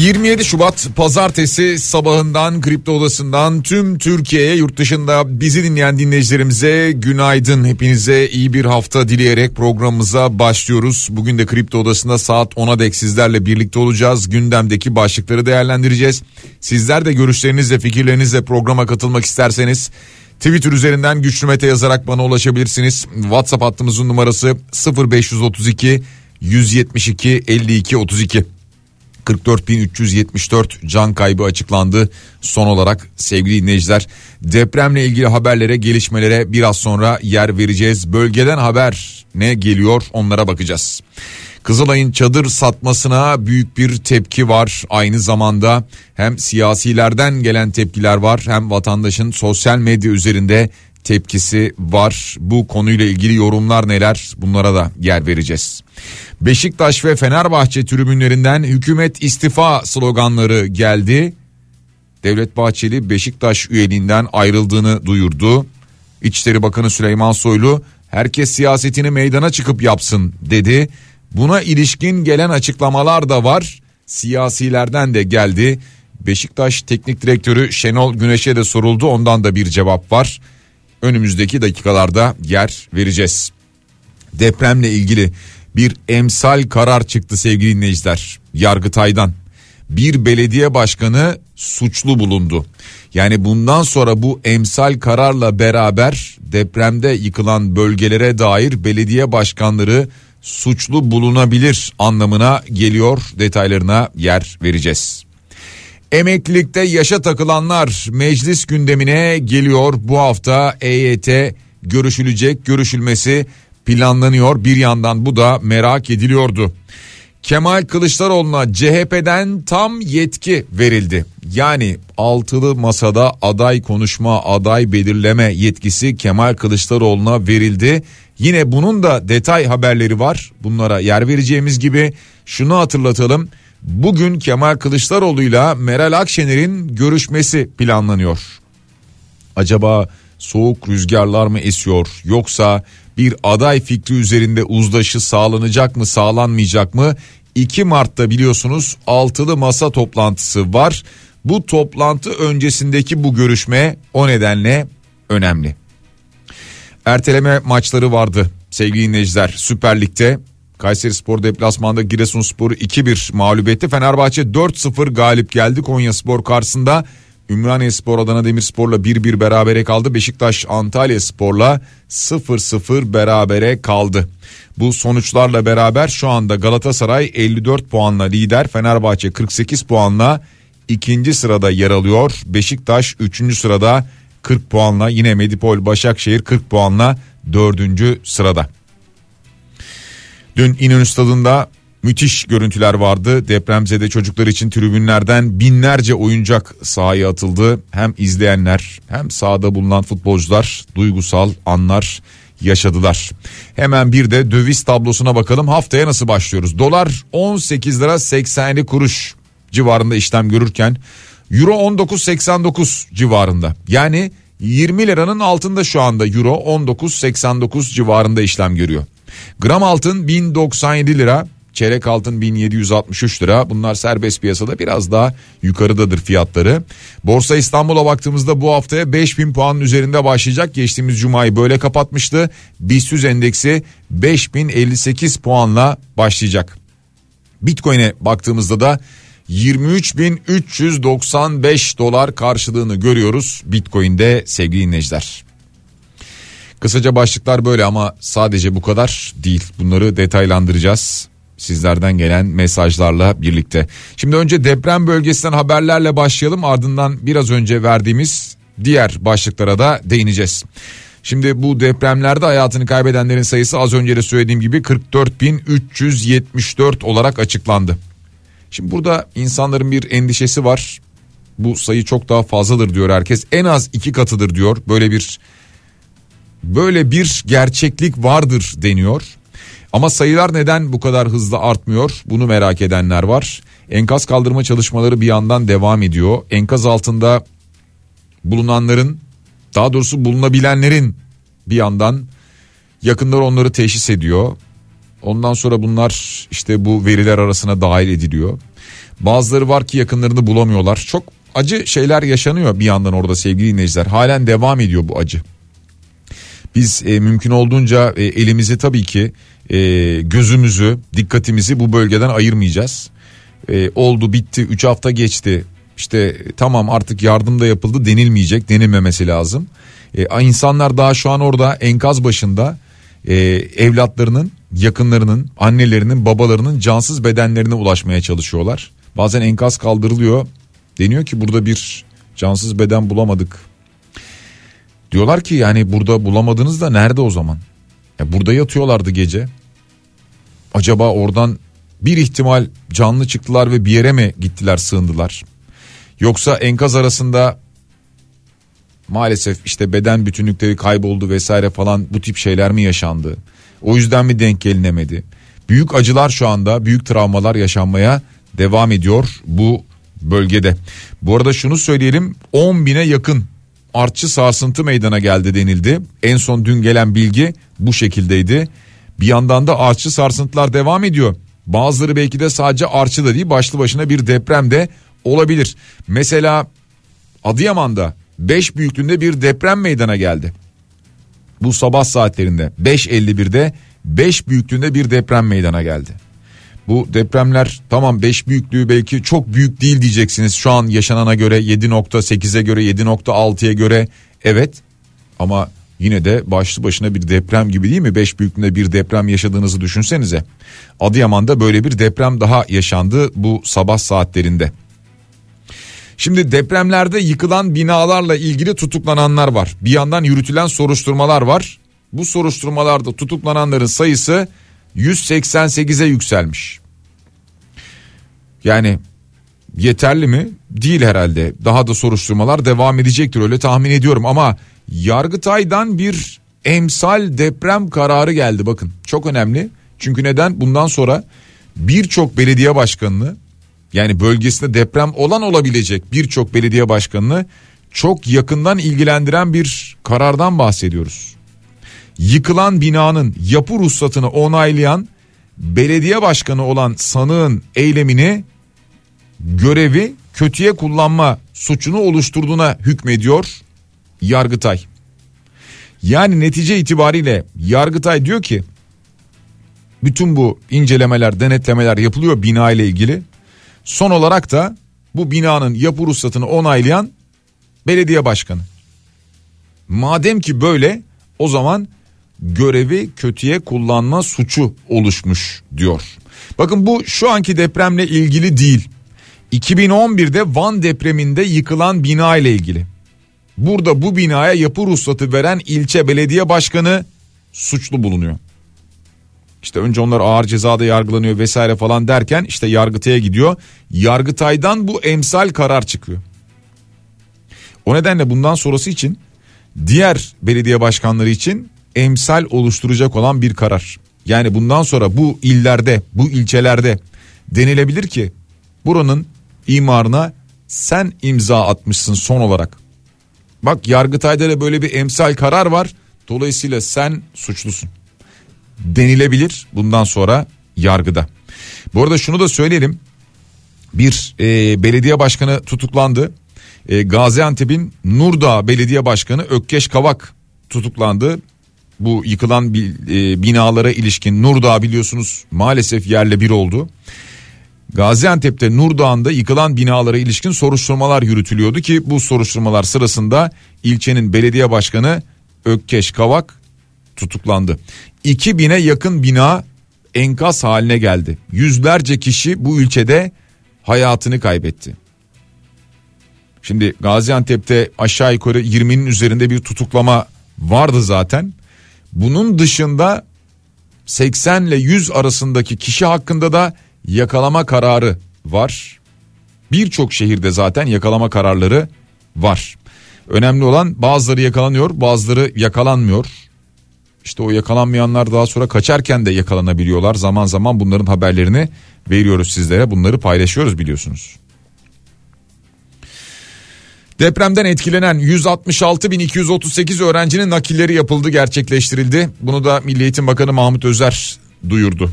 ...27 Şubat pazartesi sabahından kripto odasından tüm Türkiye'ye yurt dışında bizi dinleyen dinleyicilerimize günaydın. Hepinize iyi bir hafta dileyerek programımıza başlıyoruz. Bugün de kripto odasında saat 10'a dek sizlerle birlikte olacağız. Gündemdeki başlıkları değerlendireceğiz. Sizler de görüşlerinizle fikirlerinizle programa katılmak isterseniz... Twitter üzerinden güçlü mete yazarak bana ulaşabilirsiniz. WhatsApp hattımızın numarası 0532 172 52 32. 44.374 can kaybı açıklandı. Son olarak sevgili dinleyiciler depremle ilgili haberlere gelişmelere biraz sonra yer vereceğiz. Bölgeden haber ne geliyor onlara bakacağız. Kızılay'ın çadır satmasına büyük bir tepki var. Aynı zamanda hem siyasilerden gelen tepkiler var hem vatandaşın sosyal medya üzerinde tepkisi var. Bu konuyla ilgili yorumlar neler bunlara da yer vereceğiz. Beşiktaş ve Fenerbahçe tribünlerinden hükümet istifa sloganları geldi. Devlet Bahçeli Beşiktaş üyeliğinden ayrıldığını duyurdu. İçişleri Bakanı Süleyman Soylu herkes siyasetini meydana çıkıp yapsın dedi. Buna ilişkin gelen açıklamalar da var. Siyasilerden de geldi. Beşiktaş Teknik Direktörü Şenol Güneş'e de soruldu. Ondan da bir cevap var. Önümüzdeki dakikalarda yer vereceğiz. Depremle ilgili bir emsal karar çıktı sevgili dinleyiciler. Yargıtay'dan bir belediye başkanı suçlu bulundu. Yani bundan sonra bu emsal kararla beraber depremde yıkılan bölgelere dair belediye başkanları suçlu bulunabilir anlamına geliyor. Detaylarına yer vereceğiz. Emeklilikte yaşa takılanlar meclis gündemine geliyor. Bu hafta EYT görüşülecek, görüşülmesi planlanıyor. Bir yandan bu da merak ediliyordu. Kemal Kılıçdaroğlu'na CHP'den tam yetki verildi. Yani altılı masada aday konuşma, aday belirleme yetkisi Kemal Kılıçdaroğlu'na verildi. Yine bunun da detay haberleri var. Bunlara yer vereceğimiz gibi şunu hatırlatalım. Bugün Kemal Kılıçdaroğlu ile Meral Akşener'in görüşmesi planlanıyor. Acaba soğuk rüzgarlar mı esiyor yoksa bir aday fikri üzerinde uzlaşı sağlanacak mı sağlanmayacak mı? 2 Mart'ta biliyorsunuz altılı masa toplantısı var. Bu toplantı öncesindeki bu görüşme o nedenle önemli. Erteleme maçları vardı sevgili dinleyiciler Süper Lig'de. Kayseri Spor deplasmanda Giresunspor'u 2-1 mağlup etti. Fenerbahçe 4-0 galip geldi Konya Spor karşısında. Ümraniye Spor Adana Demirspor'la 1-1 berabere kaldı. Beşiktaş Antalya Spor'la 0-0 berabere kaldı. Bu sonuçlarla beraber şu anda Galatasaray 54 puanla lider. Fenerbahçe 48 puanla ikinci sırada yer alıyor. Beşiktaş 3. sırada 40 puanla yine Medipol Başakşehir 40 puanla 4. sırada. Dün İnönü Stadı'nda müthiş görüntüler vardı. Depremzede çocuklar için tribünlerden binlerce oyuncak sahaya atıldı. Hem izleyenler hem sahada bulunan futbolcular duygusal anlar yaşadılar. Hemen bir de döviz tablosuna bakalım. Haftaya nasıl başlıyoruz? Dolar 18 lira 80 kuruş civarında işlem görürken Euro 19.89 civarında. Yani 20 liranın altında şu anda Euro 19.89 civarında işlem görüyor. Gram altın 1097 lira, çeyrek altın 1763 lira. Bunlar serbest piyasada biraz daha yukarıdadır fiyatları. Borsa İstanbul'a baktığımızda bu haftaya 5000 puanın üzerinde başlayacak. Geçtiğimiz cumayı böyle kapatmıştı. BIST endeksi 5058 puanla başlayacak. Bitcoin'e baktığımızda da 23.395 dolar karşılığını görüyoruz Bitcoin'de sevgili dinleyiciler. Kısaca başlıklar böyle ama sadece bu kadar değil. Bunları detaylandıracağız sizlerden gelen mesajlarla birlikte. Şimdi önce deprem bölgesinden haberlerle başlayalım ardından biraz önce verdiğimiz diğer başlıklara da değineceğiz. Şimdi bu depremlerde hayatını kaybedenlerin sayısı az önce de söylediğim gibi 44.374 olarak açıklandı. Şimdi burada insanların bir endişesi var. Bu sayı çok daha fazladır diyor herkes. En az iki katıdır diyor. Böyle bir böyle bir gerçeklik vardır deniyor. Ama sayılar neden bu kadar hızlı artmıyor? Bunu merak edenler var. Enkaz kaldırma çalışmaları bir yandan devam ediyor. Enkaz altında bulunanların daha doğrusu bulunabilenlerin bir yandan yakınlar onları teşhis ediyor. Ondan sonra bunlar işte bu veriler arasına dahil ediliyor. Bazıları var ki yakınlarını bulamıyorlar. Çok acı şeyler yaşanıyor bir yandan orada sevgili dinleyiciler. Halen devam ediyor bu acı. Biz e, mümkün olduğunca e, elimizi tabii ki e, gözümüzü, dikkatimizi bu bölgeden ayırmayacağız. E, oldu bitti 3 hafta geçti işte tamam artık yardım da yapıldı denilmeyecek denilmemesi lazım. E, insanlar daha şu an orada enkaz başında e, evlatlarının yakınlarının annelerinin babalarının cansız bedenlerine ulaşmaya çalışıyorlar. Bazen enkaz kaldırılıyor deniyor ki burada bir cansız beden bulamadık. Diyorlar ki yani burada bulamadınız da nerede o zaman? Ya burada yatıyorlardı gece. Acaba oradan bir ihtimal canlı çıktılar ve bir yere mi gittiler sığındılar? Yoksa enkaz arasında maalesef işte beden bütünlükleri kayboldu vesaire falan bu tip şeyler mi yaşandı? O yüzden mi denk gelinemedi? Büyük acılar şu anda büyük travmalar yaşanmaya devam ediyor bu bölgede. Bu arada şunu söyleyelim 10 bine yakın artçı sarsıntı meydana geldi denildi. En son dün gelen bilgi bu şekildeydi. Bir yandan da artçı sarsıntılar devam ediyor. Bazıları belki de sadece artçı da değil başlı başına bir deprem de olabilir. Mesela Adıyaman'da 5 büyüklüğünde bir deprem meydana geldi. Bu sabah saatlerinde 5.51'de 5 büyüklüğünde bir deprem meydana geldi. Bu depremler tamam 5 büyüklüğü belki çok büyük değil diyeceksiniz şu an yaşanana göre 7.8'e göre 7.6'ya göre evet ama yine de başlı başına bir deprem gibi değil mi? 5 büyüklüğünde bir deprem yaşadığınızı düşünsenize. Adıyaman'da böyle bir deprem daha yaşandı bu sabah saatlerinde. Şimdi depremlerde yıkılan binalarla ilgili tutuklananlar var. Bir yandan yürütülen soruşturmalar var. Bu soruşturmalarda tutuklananların sayısı 188'e yükselmiş. Yani yeterli mi? Değil herhalde. Daha da soruşturmalar devam edecektir öyle tahmin ediyorum ama Yargıtay'dan bir emsal deprem kararı geldi bakın. Çok önemli. Çünkü neden? Bundan sonra birçok belediye başkanını yani bölgesinde deprem olan olabilecek birçok belediye başkanını çok yakından ilgilendiren bir karardan bahsediyoruz. Yıkılan binanın yapı ruhsatını onaylayan belediye başkanı olan sanığın eylemini görevi kötüye kullanma suçunu oluşturduğuna hükmediyor Yargıtay. Yani netice itibariyle Yargıtay diyor ki bütün bu incelemeler, denetlemeler yapılıyor bina ile ilgili. Son olarak da bu binanın yapı ruhsatını onaylayan belediye başkanı. Madem ki böyle o zaman görevi kötüye kullanma suçu oluşmuş diyor. Bakın bu şu anki depremle ilgili değil. 2011'de Van depreminde yıkılan bina ile ilgili. Burada bu binaya yapı ruhsatı veren ilçe belediye başkanı suçlu bulunuyor. İşte önce onlar ağır cezada yargılanıyor vesaire falan derken işte Yargıtay'a gidiyor. Yargıtay'dan bu emsal karar çıkıyor. O nedenle bundan sonrası için diğer belediye başkanları için emsal oluşturacak olan bir karar. Yani bundan sonra bu illerde, bu ilçelerde denilebilir ki buranın imarına sen imza atmışsın son olarak. Bak Yargıtay'da da böyle bir emsal karar var. Dolayısıyla sen suçlusun denilebilir bundan sonra yargıda. Bu arada şunu da söyleyelim. Bir e, belediye başkanı tutuklandı. E, Gaziantep'in Nurdağ Belediye Başkanı Ökkeş Kavak tutuklandı. Bu yıkılan e, binalara ilişkin Nurdağ biliyorsunuz maalesef yerle bir oldu. Gaziantep'te Nurdağ'ında yıkılan binalara ilişkin soruşturmalar yürütülüyordu ki bu soruşturmalar sırasında ilçenin belediye başkanı Ökkeş Kavak tutuklandı. 2000'e yakın bina enkaz haline geldi. Yüzlerce kişi bu ülkede hayatını kaybetti. Şimdi Gaziantep'te aşağı yukarı 20'nin üzerinde bir tutuklama vardı zaten. Bunun dışında 80 ile 100 arasındaki kişi hakkında da yakalama kararı var. Birçok şehirde zaten yakalama kararları var. Önemli olan bazıları yakalanıyor bazıları yakalanmıyor. İşte o yakalanmayanlar daha sonra kaçarken de yakalanabiliyorlar. Zaman zaman bunların haberlerini veriyoruz sizlere. Bunları paylaşıyoruz biliyorsunuz. Depremden etkilenen 166.238 öğrencinin nakilleri yapıldı gerçekleştirildi. Bunu da Milli Eğitim Bakanı Mahmut Özer duyurdu.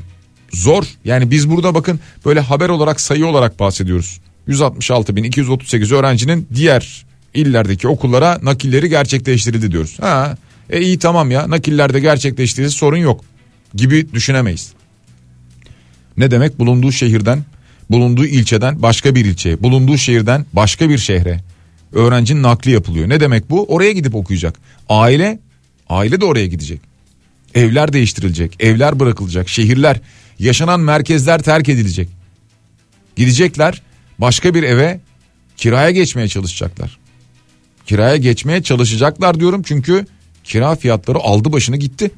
Zor yani biz burada bakın böyle haber olarak sayı olarak bahsediyoruz. 166.238 öğrencinin diğer illerdeki okullara nakilleri gerçekleştirildi diyoruz. Ha, e iyi tamam ya nakillerde gerçekleştirildi sorun yok gibi düşünemeyiz. Ne demek bulunduğu şehirden bulunduğu ilçeden başka bir ilçeye bulunduğu şehirden başka bir şehre öğrencinin nakli yapılıyor. Ne demek bu? Oraya gidip okuyacak. Aile, aile de oraya gidecek. Evler değiştirilecek, evler bırakılacak, şehirler, yaşanan merkezler terk edilecek. Gidecekler başka bir eve kiraya geçmeye çalışacaklar. Kiraya geçmeye çalışacaklar diyorum çünkü kira fiyatları aldı başını gitti.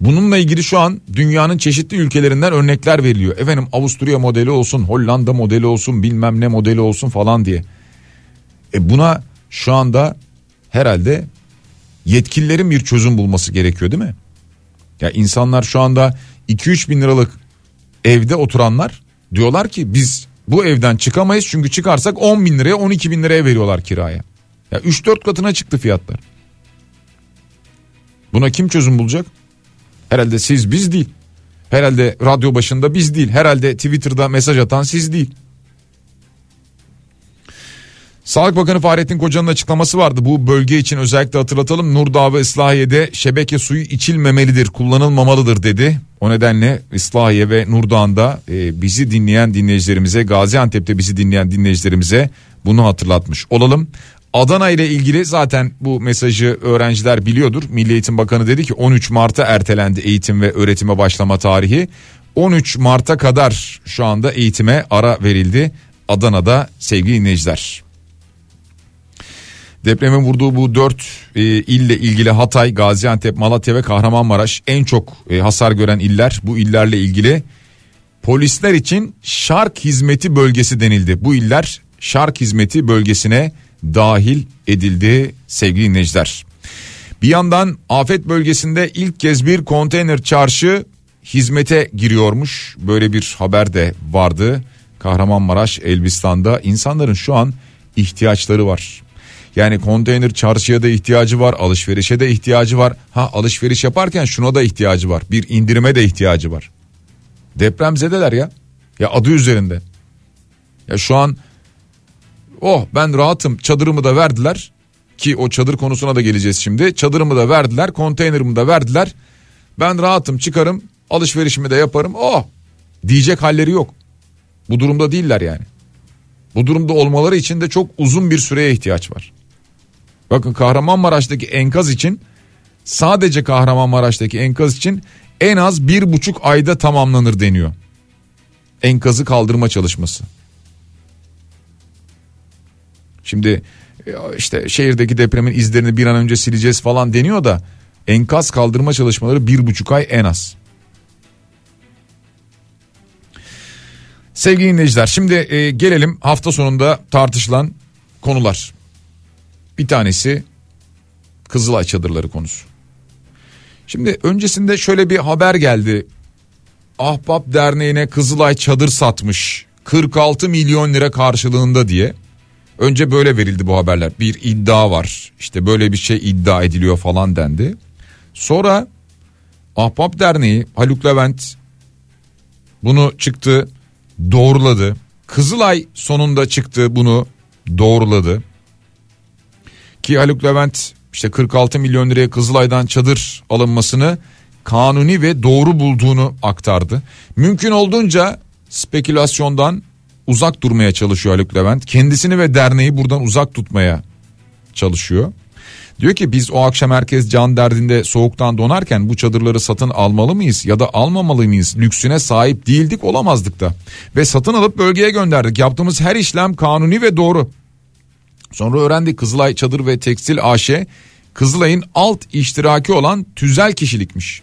Bununla ilgili şu an dünyanın çeşitli ülkelerinden örnekler veriliyor. Efendim Avusturya modeli olsun, Hollanda modeli olsun, bilmem ne modeli olsun falan diye. E buna şu anda herhalde yetkililerin bir çözüm bulması gerekiyor değil mi? Ya insanlar şu anda 2-3 bin liralık evde oturanlar diyorlar ki biz bu evden çıkamayız çünkü çıkarsak 10 bin liraya 12 bin liraya veriyorlar kiraya. Ya 3-4 katına çıktı fiyatlar. Buna kim çözüm bulacak? Herhalde siz biz değil. Herhalde radyo başında biz değil. Herhalde Twitter'da mesaj atan siz değil. Sağlık Bakanı Fahrettin Koca'nın açıklaması vardı. Bu bölge için özellikle hatırlatalım. Nurdağ ve Islahiye'de şebeke suyu içilmemelidir, kullanılmamalıdır dedi. O nedenle Islahiye ve Nurdağ'da e, bizi dinleyen dinleyicilerimize, Gaziantep'te bizi dinleyen dinleyicilerimize bunu hatırlatmış olalım. Adana ile ilgili zaten bu mesajı öğrenciler biliyordur. Milli Eğitim Bakanı dedi ki 13 Mart'a ertelendi eğitim ve öğretime başlama tarihi. 13 Mart'a kadar şu anda eğitime ara verildi Adana'da sevgili dinleyiciler. Depremin vurduğu bu dört e, ille ilgili Hatay, Gaziantep, Malatya ve Kahramanmaraş en çok e, hasar gören iller. Bu illerle ilgili polisler için şark hizmeti bölgesi denildi. Bu iller şark hizmeti bölgesine dahil edildi sevgili dinleyiciler. Bir yandan afet bölgesinde ilk kez bir konteyner çarşı hizmete giriyormuş. Böyle bir haber de vardı. Kahramanmaraş, Elbistan'da insanların şu an ihtiyaçları var. Yani konteyner çarşıya da ihtiyacı var, alışverişe de ihtiyacı var. Ha alışveriş yaparken şuna da ihtiyacı var. Bir indirime de ihtiyacı var. Depremzedeler ya. Ya adı üzerinde. Ya şu an oh ben rahatım çadırımı da verdiler ki o çadır konusuna da geleceğiz şimdi. Çadırımı da verdiler, konteynerimi de verdiler. Ben rahatım çıkarım, alışverişimi de yaparım. Oh diyecek halleri yok. Bu durumda değiller yani. Bu durumda olmaları için de çok uzun bir süreye ihtiyaç var. Bakın Kahramanmaraş'taki enkaz için sadece Kahramanmaraş'taki enkaz için en az bir buçuk ayda tamamlanır deniyor. Enkazı kaldırma çalışması. Şimdi e, işte şehirdeki depremin izlerini bir an önce sileceğiz falan deniyor da enkaz kaldırma çalışmaları bir buçuk ay en az. Sevgili dinleyiciler şimdi e, gelelim hafta sonunda tartışılan konular. Bir tanesi Kızılay çadırları konusu. Şimdi öncesinde şöyle bir haber geldi. Ahbap Derneği'ne Kızılay çadır satmış 46 milyon lira karşılığında diye. Önce böyle verildi bu haberler. Bir iddia var. İşte böyle bir şey iddia ediliyor falan dendi. Sonra Ahbap Derneği Haluk Levent bunu çıktı doğruladı. Kızılay sonunda çıktı bunu doğruladı. Ki Haluk Levent işte 46 milyon liraya Kızılay'dan çadır alınmasını kanuni ve doğru bulduğunu aktardı. Mümkün olduğunca spekülasyondan uzak durmaya çalışıyor Haluk Levent. Kendisini ve derneği buradan uzak tutmaya çalışıyor. Diyor ki biz o akşam herkes can derdinde soğuktan donarken bu çadırları satın almalı mıyız ya da almamalı mıyız? Lüksüne sahip değildik olamazdık da. Ve satın alıp bölgeye gönderdik. Yaptığımız her işlem kanuni ve doğru. Sonra öğrendik Kızılay Çadır ve Tekstil AŞ Kızılay'ın alt iştiraki olan tüzel kişilikmiş.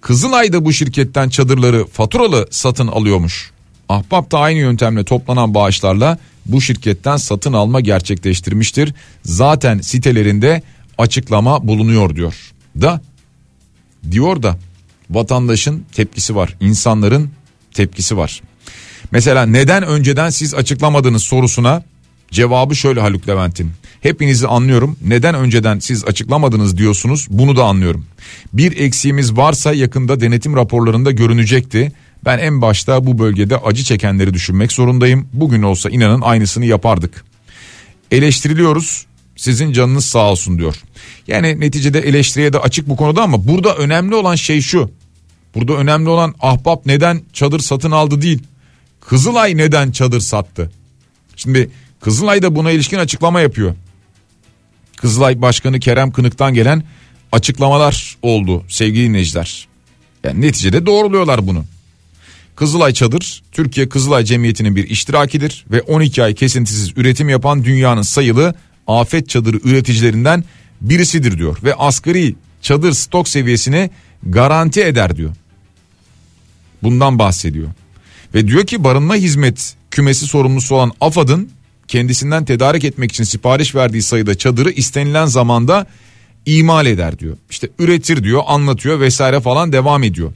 Kızılay da bu şirketten çadırları faturalı satın alıyormuş. Ahbap da aynı yöntemle toplanan bağışlarla bu şirketten satın alma gerçekleştirmiştir. Zaten sitelerinde açıklama bulunuyor diyor. Da diyor da vatandaşın tepkisi var. insanların tepkisi var. Mesela neden önceden siz açıklamadınız sorusuna cevabı şöyle Haluk Levent'in. Hepinizi anlıyorum. Neden önceden siz açıklamadınız diyorsunuz bunu da anlıyorum. Bir eksiğimiz varsa yakında denetim raporlarında görünecekti. Ben en başta bu bölgede acı çekenleri düşünmek zorundayım. Bugün olsa inanın aynısını yapardık. Eleştiriliyoruz sizin canınız sağ olsun diyor. Yani neticede eleştiriye de açık bu konuda ama burada önemli olan şey şu. Burada önemli olan ahbap neden çadır satın aldı değil. Kızılay neden çadır sattı? Şimdi Kızılay da buna ilişkin açıklama yapıyor. Kızılay Başkanı Kerem Kınık'tan gelen açıklamalar oldu sevgili dinleyiciler. Yani neticede doğruluyorlar bunu. Kızılay Çadır Türkiye Kızılay Cemiyeti'nin bir iştirakidir ve 12 ay kesintisiz üretim yapan dünyanın sayılı afet çadırı üreticilerinden birisidir diyor. Ve asgari çadır stok seviyesini garanti eder diyor. Bundan bahsediyor. Ve diyor ki barınma hizmet kümesi sorumlusu olan AFAD'ın kendisinden tedarik etmek için sipariş verdiği sayıda çadırı istenilen zamanda imal eder diyor. İşte üretir diyor anlatıyor vesaire falan devam ediyor.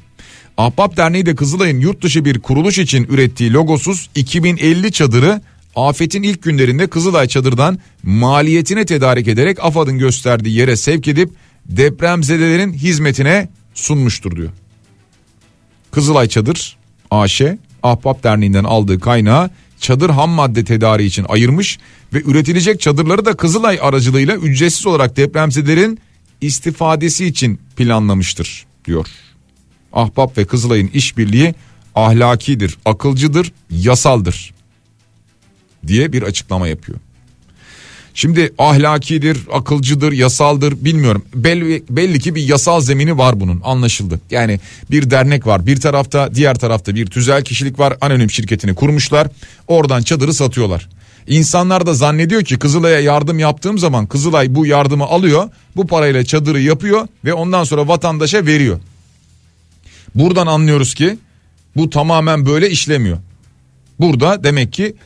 Ahbap Derneği de Kızılay'ın yurt dışı bir kuruluş için ürettiği logosuz 2050 çadırı afetin ilk günlerinde Kızılay çadırdan maliyetine tedarik ederek AFAD'ın gösterdiği yere sevk edip depremzedelerin hizmetine sunmuştur diyor. Kızılay Çadır AŞ Ahbap Derneği'nden aldığı kaynağı çadır ham madde tedariği için ayırmış ve üretilecek çadırları da Kızılay aracılığıyla ücretsiz olarak depremzedelerin istifadesi için planlamıştır diyor. Ahbap ve Kızılay'ın işbirliği ahlakidir, akılcıdır, yasaldır diye bir açıklama yapıyor. Şimdi ahlakidir, akılcıdır, yasaldır bilmiyorum. Belli, belli ki bir yasal zemini var bunun anlaşıldı. Yani bir dernek var bir tarafta diğer tarafta bir tüzel kişilik var anonim şirketini kurmuşlar. Oradan çadırı satıyorlar. İnsanlar da zannediyor ki Kızılay'a yardım yaptığım zaman Kızılay bu yardımı alıyor. Bu parayla çadırı yapıyor ve ondan sonra vatandaşa veriyor. Buradan anlıyoruz ki bu tamamen böyle işlemiyor. Burada demek ki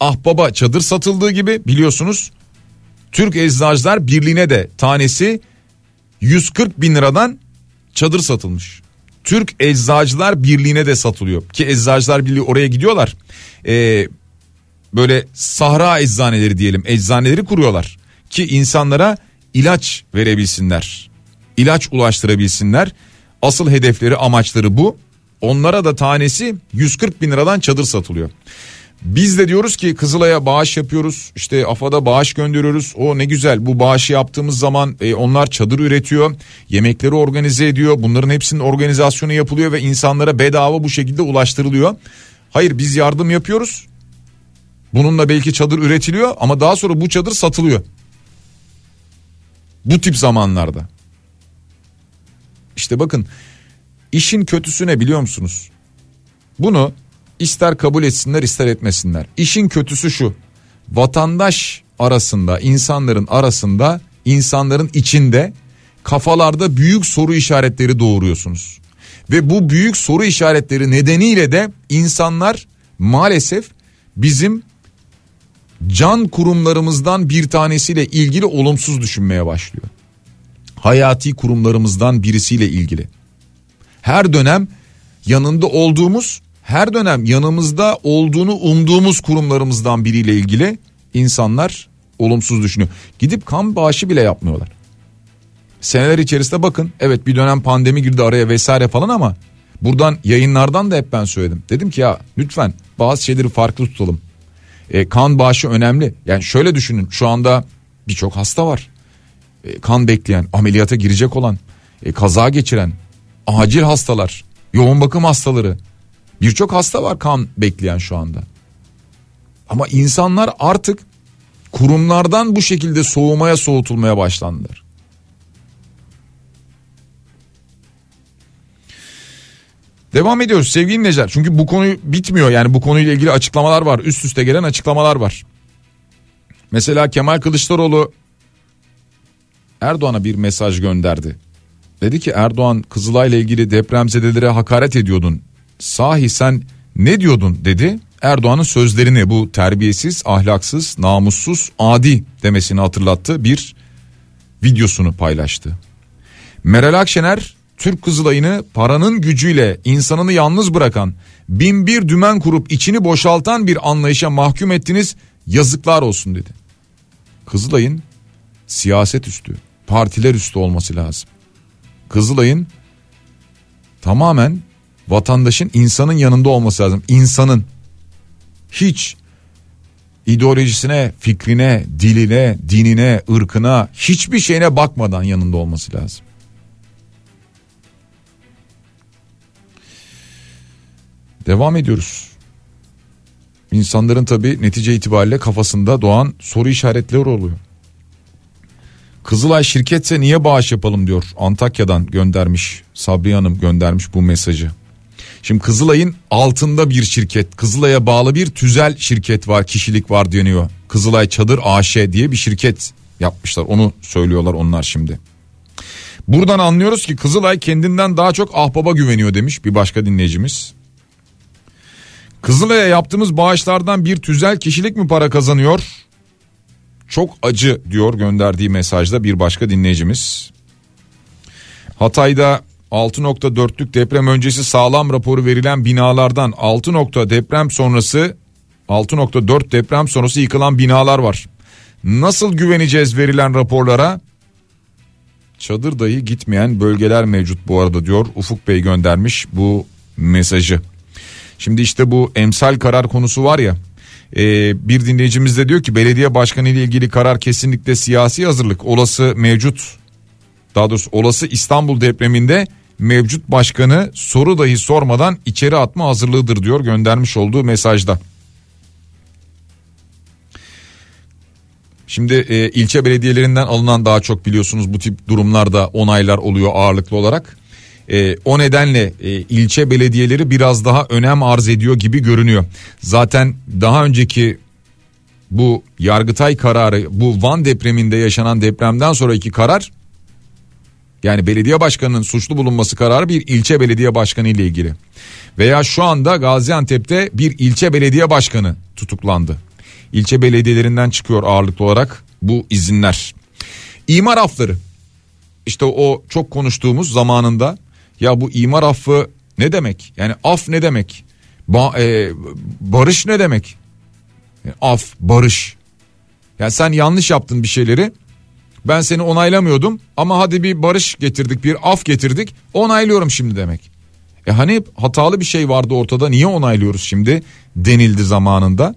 ahbaba çadır satıldığı gibi biliyorsunuz Türk Eczacılar Birliği'ne de tanesi 140 bin liradan çadır satılmış. Türk Eczacılar Birliği'ne de satılıyor ki Eczacılar Birliği oraya gidiyorlar. Ee, böyle sahra eczaneleri diyelim eczaneleri kuruyorlar ki insanlara ilaç verebilsinler. ilaç ulaştırabilsinler. Asıl hedefleri amaçları bu. Onlara da tanesi 140 bin liradan çadır satılıyor. Biz de diyoruz ki Kızılay'a bağış yapıyoruz işte AFAD'a bağış gönderiyoruz o ne güzel bu bağışı yaptığımız zaman e, onlar çadır üretiyor yemekleri organize ediyor bunların hepsinin organizasyonu yapılıyor ve insanlara bedava bu şekilde ulaştırılıyor. Hayır biz yardım yapıyoruz bununla belki çadır üretiliyor ama daha sonra bu çadır satılıyor. Bu tip zamanlarda. İşte bakın işin kötüsü ne biliyor musunuz? Bunu ister kabul etsinler ister etmesinler. İşin kötüsü şu. Vatandaş arasında, insanların arasında, insanların içinde kafalarda büyük soru işaretleri doğuruyorsunuz. Ve bu büyük soru işaretleri nedeniyle de insanlar maalesef bizim can kurumlarımızdan bir tanesiyle ilgili olumsuz düşünmeye başlıyor. Hayati kurumlarımızdan birisiyle ilgili. Her dönem yanında olduğumuz her dönem yanımızda olduğunu umduğumuz kurumlarımızdan biriyle ilgili insanlar olumsuz düşünüyor. Gidip kan bağışı bile yapmıyorlar. Seneler içerisinde bakın evet bir dönem pandemi girdi araya vesaire falan ama buradan yayınlardan da hep ben söyledim. Dedim ki ya lütfen bazı şeyleri farklı tutalım. E, kan bağışı önemli. Yani şöyle düşünün şu anda birçok hasta var. E, kan bekleyen, ameliyata girecek olan, e, kaza geçiren, acil hastalar, yoğun bakım hastaları, Birçok hasta var kan bekleyen şu anda. Ama insanlar artık kurumlardan bu şekilde soğumaya soğutulmaya başlandılar. Devam ediyoruz sevgili dinleyiciler. Çünkü bu konu bitmiyor yani bu konuyla ilgili açıklamalar var. Üst üste gelen açıklamalar var. Mesela Kemal Kılıçdaroğlu Erdoğan'a bir mesaj gönderdi. Dedi ki Erdoğan Kızılay'la ilgili depremzedelere hakaret ediyordun. Sahi sen ne diyordun dedi. Erdoğan'ın sözlerini bu terbiyesiz, ahlaksız, namussuz, adi demesini hatırlattı. Bir videosunu paylaştı. Meral Akşener Türk Kızılay'ını paranın gücüyle insanını yalnız bırakan, bin bir dümen kurup içini boşaltan bir anlayışa mahkum ettiniz yazıklar olsun dedi. Kızılay'ın siyaset üstü, partiler üstü olması lazım. Kızılay'ın tamamen vatandaşın insanın yanında olması lazım. İnsanın hiç ideolojisine, fikrine, diline, dinine, ırkına hiçbir şeyine bakmadan yanında olması lazım. Devam ediyoruz. İnsanların tabi netice itibariyle kafasında doğan soru işaretleri oluyor. Kızılay şirketse niye bağış yapalım diyor Antakya'dan göndermiş Sabri Hanım göndermiş bu mesajı. Şimdi Kızılay'ın altında bir şirket Kızılay'a bağlı bir tüzel şirket var kişilik var deniyor. Kızılay Çadır AŞ diye bir şirket yapmışlar onu söylüyorlar onlar şimdi. Buradan anlıyoruz ki Kızılay kendinden daha çok ahbaba güveniyor demiş bir başka dinleyicimiz. Kızılay'a yaptığımız bağışlardan bir tüzel kişilik mi para kazanıyor? Çok acı diyor gönderdiği mesajda bir başka dinleyicimiz. Hatay'da 6.4'lük deprem öncesi sağlam raporu verilen binalardan 6. deprem sonrası 6.4 deprem sonrası yıkılan binalar var. Nasıl güveneceğiz verilen raporlara? Çadır dahi gitmeyen bölgeler mevcut bu arada diyor Ufuk Bey göndermiş bu mesajı. Şimdi işte bu emsal karar konusu var ya e, bir dinleyicimiz de diyor ki belediye başkanı ile ilgili karar kesinlikle siyasi hazırlık olası mevcut daha doğrusu olası İstanbul depreminde mevcut başkanı soru dahi sormadan içeri atma hazırlığıdır diyor göndermiş olduğu mesajda. Şimdi e, ilçe belediyelerinden alınan daha çok biliyorsunuz bu tip durumlarda onaylar oluyor ağırlıklı olarak. E, o nedenle e, ilçe belediyeleri biraz daha önem arz ediyor gibi görünüyor. Zaten daha önceki bu Yargıtay kararı bu Van depreminde yaşanan depremden sonraki karar yani belediye başkanının suçlu bulunması kararı bir ilçe belediye başkanı ile ilgili. Veya şu anda Gaziantep'te bir ilçe belediye başkanı tutuklandı. İlçe belediyelerinden çıkıyor ağırlıklı olarak bu izinler. İmar afları işte o çok konuştuğumuz zamanında ya bu imar affı ne demek? Yani af ne demek? Ba, e, barış ne demek? Yani af, barış. Yani sen yanlış yaptın bir şeyleri. Ben seni onaylamıyordum ama hadi bir barış getirdik, bir af getirdik. Onaylıyorum şimdi demek. E hani hatalı bir şey vardı ortada niye onaylıyoruz şimdi denildi zamanında.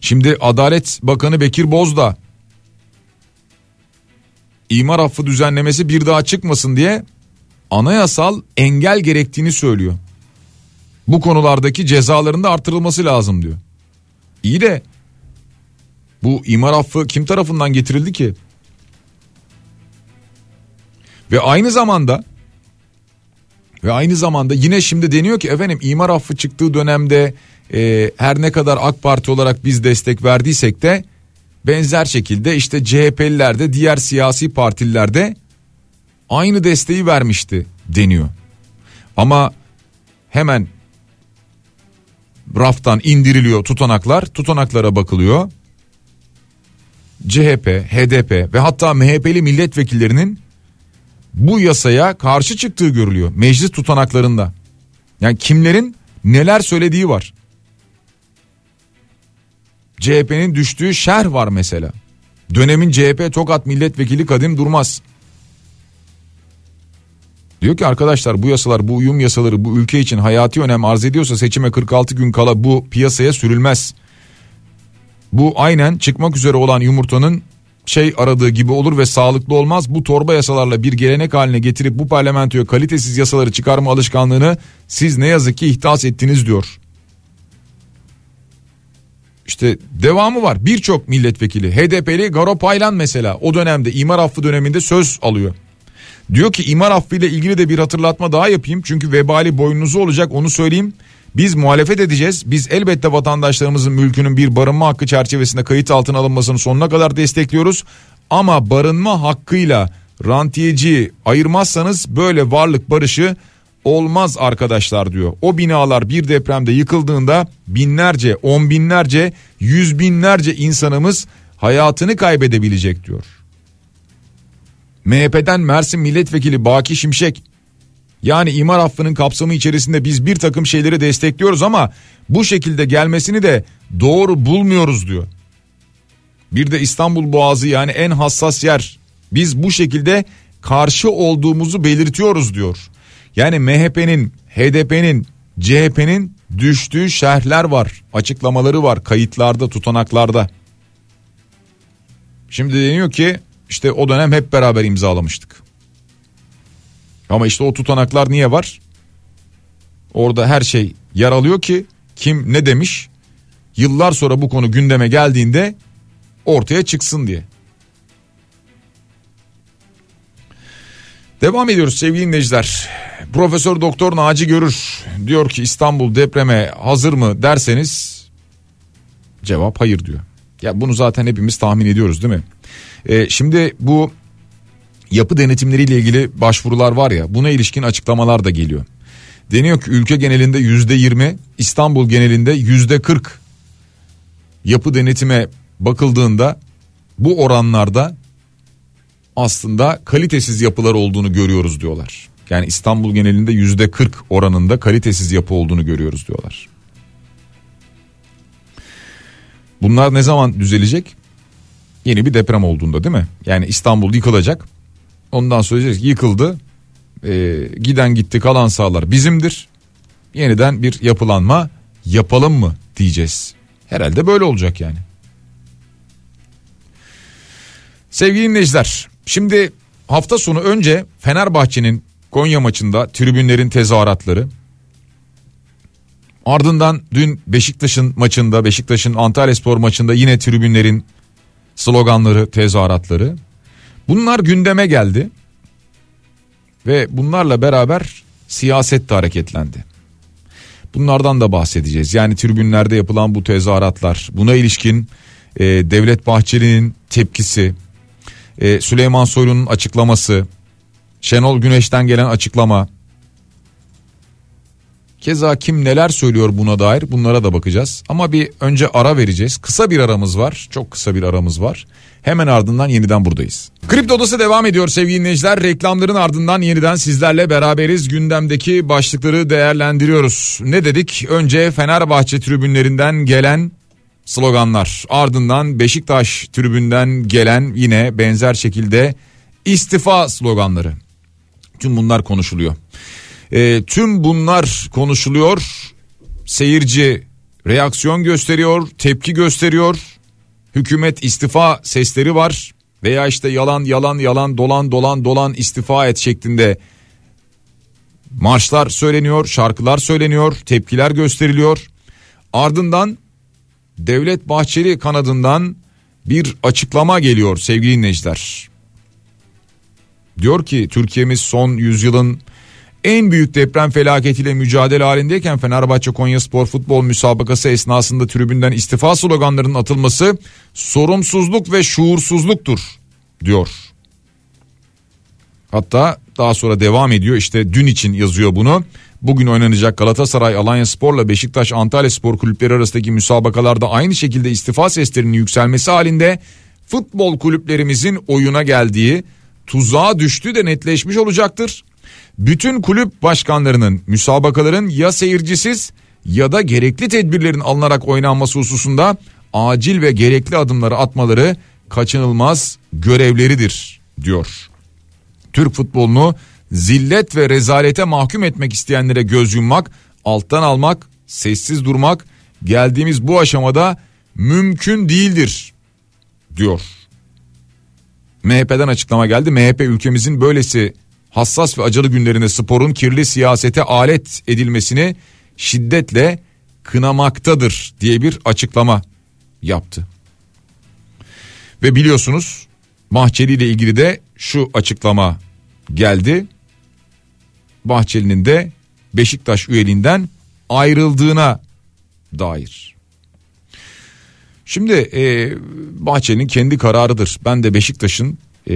Şimdi Adalet Bakanı Bekir Bozdağ imar affı düzenlemesi bir daha çıkmasın diye anayasal engel gerektiğini söylüyor. Bu konulardaki cezaların da artırılması lazım diyor. İyi de bu imar affı kim tarafından getirildi ki? Ve aynı zamanda ve aynı zamanda yine şimdi deniyor ki efendim imar affı çıktığı dönemde e, her ne kadar AK Parti olarak biz destek verdiysek de benzer şekilde işte CHP'liler de diğer siyasi partililer de aynı desteği vermişti deniyor. Ama hemen raftan indiriliyor tutanaklar, tutanaklara bakılıyor. CHP, HDP ve hatta MHP'li milletvekillerinin bu yasaya karşı çıktığı görülüyor meclis tutanaklarında. Yani kimlerin neler söylediği var. CHP'nin düştüğü şer var mesela. Dönemin CHP Tokat Milletvekili Kadim Durmaz. Diyor ki arkadaşlar bu yasalar bu uyum yasaları bu ülke için hayati önem arz ediyorsa seçime 46 gün kala bu piyasaya sürülmez. Bu aynen çıkmak üzere olan yumurtanın şey aradığı gibi olur ve sağlıklı olmaz. Bu torba yasalarla bir gelenek haline getirip bu parlamentoya kalitesiz yasaları çıkarma alışkanlığını siz ne yazık ki ihdas ettiniz diyor. İşte devamı var birçok milletvekili HDP'li Garo Paylan mesela o dönemde imar affı döneminde söz alıyor. Diyor ki imar affı ile ilgili de bir hatırlatma daha yapayım çünkü vebali boynunuzu olacak onu söyleyeyim. Biz muhalefet edeceğiz. Biz elbette vatandaşlarımızın mülkünün bir barınma hakkı çerçevesinde kayıt altına alınmasını sonuna kadar destekliyoruz. Ama barınma hakkıyla rantiyeci ayırmazsanız böyle varlık barışı olmaz arkadaşlar diyor. O binalar bir depremde yıkıldığında binlerce, on binlerce, yüz binlerce insanımız hayatını kaybedebilecek diyor. MHP'den Mersin Milletvekili Baki Şimşek yani imar affının kapsamı içerisinde biz bir takım şeyleri destekliyoruz ama bu şekilde gelmesini de doğru bulmuyoruz diyor. Bir de İstanbul Boğazı yani en hassas yer. Biz bu şekilde karşı olduğumuzu belirtiyoruz diyor. Yani MHP'nin, HDP'nin, CHP'nin düştüğü şerhler var, açıklamaları var kayıtlarda, tutanaklarda. Şimdi deniyor ki işte o dönem hep beraber imzalamıştık. Ama işte o tutanaklar niye var? Orada her şey yer alıyor ki kim ne demiş? Yıllar sonra bu konu gündeme geldiğinde ortaya çıksın diye. Devam ediyoruz sevgili dinleyiciler. Profesör Doktor Naci Görür diyor ki İstanbul depreme hazır mı derseniz cevap hayır diyor. Ya bunu zaten hepimiz tahmin ediyoruz değil mi? Ee, şimdi bu yapı denetimleriyle ilgili başvurular var ya buna ilişkin açıklamalar da geliyor. Deniyor ki ülke genelinde yüzde yirmi İstanbul genelinde yüzde kırk yapı denetime bakıldığında bu oranlarda aslında kalitesiz yapılar olduğunu görüyoruz diyorlar. Yani İstanbul genelinde yüzde 40 oranında kalitesiz yapı olduğunu görüyoruz diyorlar. Bunlar ne zaman düzelecek? Yeni bir deprem olduğunda değil mi? Yani İstanbul yıkılacak. Ondan sonra yıkıldı. Ee, giden gitti kalan sağlar bizimdir. Yeniden bir yapılanma yapalım mı diyeceğiz. Herhalde böyle olacak yani. Sevgili dinleyiciler şimdi hafta sonu önce Fenerbahçe'nin Konya maçında tribünlerin tezahüratları ardından dün Beşiktaş'ın maçında Beşiktaş'ın Antalya Spor maçında yine tribünlerin sloganları tezahüratları bunlar gündeme geldi ve bunlarla beraber siyaset de hareketlendi. Bunlardan da bahsedeceğiz. Yani tribünlerde yapılan bu tezahüratlar, buna ilişkin e, Devlet Bahçeli'nin tepkisi, e, Süleyman Soylu'nun açıklaması, Şenol Güneş'ten gelen açıklama. Keza kim neler söylüyor buna dair bunlara da bakacağız. Ama bir önce ara vereceğiz. Kısa bir aramız var. Çok kısa bir aramız var. Hemen ardından yeniden buradayız. Kripto Odası devam ediyor sevgili dinleyiciler. Reklamların ardından yeniden sizlerle beraberiz. Gündemdeki başlıkları değerlendiriyoruz. Ne dedik? Önce Fenerbahçe tribünlerinden gelen sloganlar. Ardından Beşiktaş tribünden gelen yine benzer şekilde istifa sloganları. Tüm bunlar konuşuluyor. E, tüm bunlar konuşuluyor. Seyirci reaksiyon gösteriyor, tepki gösteriyor. Hükümet istifa sesleri var veya işte yalan yalan yalan dolan dolan dolan istifa et şeklinde marşlar söyleniyor, şarkılar söyleniyor, tepkiler gösteriliyor. Ardından Devlet Bahçeli kanadından bir açıklama geliyor sevgili dinleyiciler. Diyor ki Türkiye'miz son yüzyılın en büyük deprem felaketiyle mücadele halindeyken Fenerbahçe Konya Spor Futbol müsabakası esnasında tribünden istifa sloganlarının atılması sorumsuzluk ve şuursuzluktur diyor. Hatta daha sonra devam ediyor işte dün için yazıyor bunu. Bugün oynanacak Galatasaray, Alanya Spor'la Beşiktaş, Antalya Spor kulüpleri arasındaki müsabakalarda aynı şekilde istifa seslerinin yükselmesi halinde futbol kulüplerimizin oyuna geldiği tuzağa düştü de netleşmiş olacaktır. Bütün kulüp başkanlarının müsabakaların ya seyircisiz ya da gerekli tedbirlerin alınarak oynanması hususunda acil ve gerekli adımları atmaları kaçınılmaz görevleridir diyor. Türk futbolunu zillet ve rezalete mahkum etmek isteyenlere göz yummak, alttan almak, sessiz durmak geldiğimiz bu aşamada mümkün değildir diyor. MHP'den açıklama geldi. MHP ülkemizin böylesi hassas ve acılı günlerinde sporun kirli siyasete alet edilmesini şiddetle kınamaktadır diye bir açıklama yaptı. Ve biliyorsunuz Bahçeli ile ilgili de şu açıklama geldi. Bahçeli'nin de Beşiktaş üyeliğinden ayrıldığına dair. Şimdi e, Bahçeli'nin kendi kararıdır. Ben de Beşiktaş'ın e,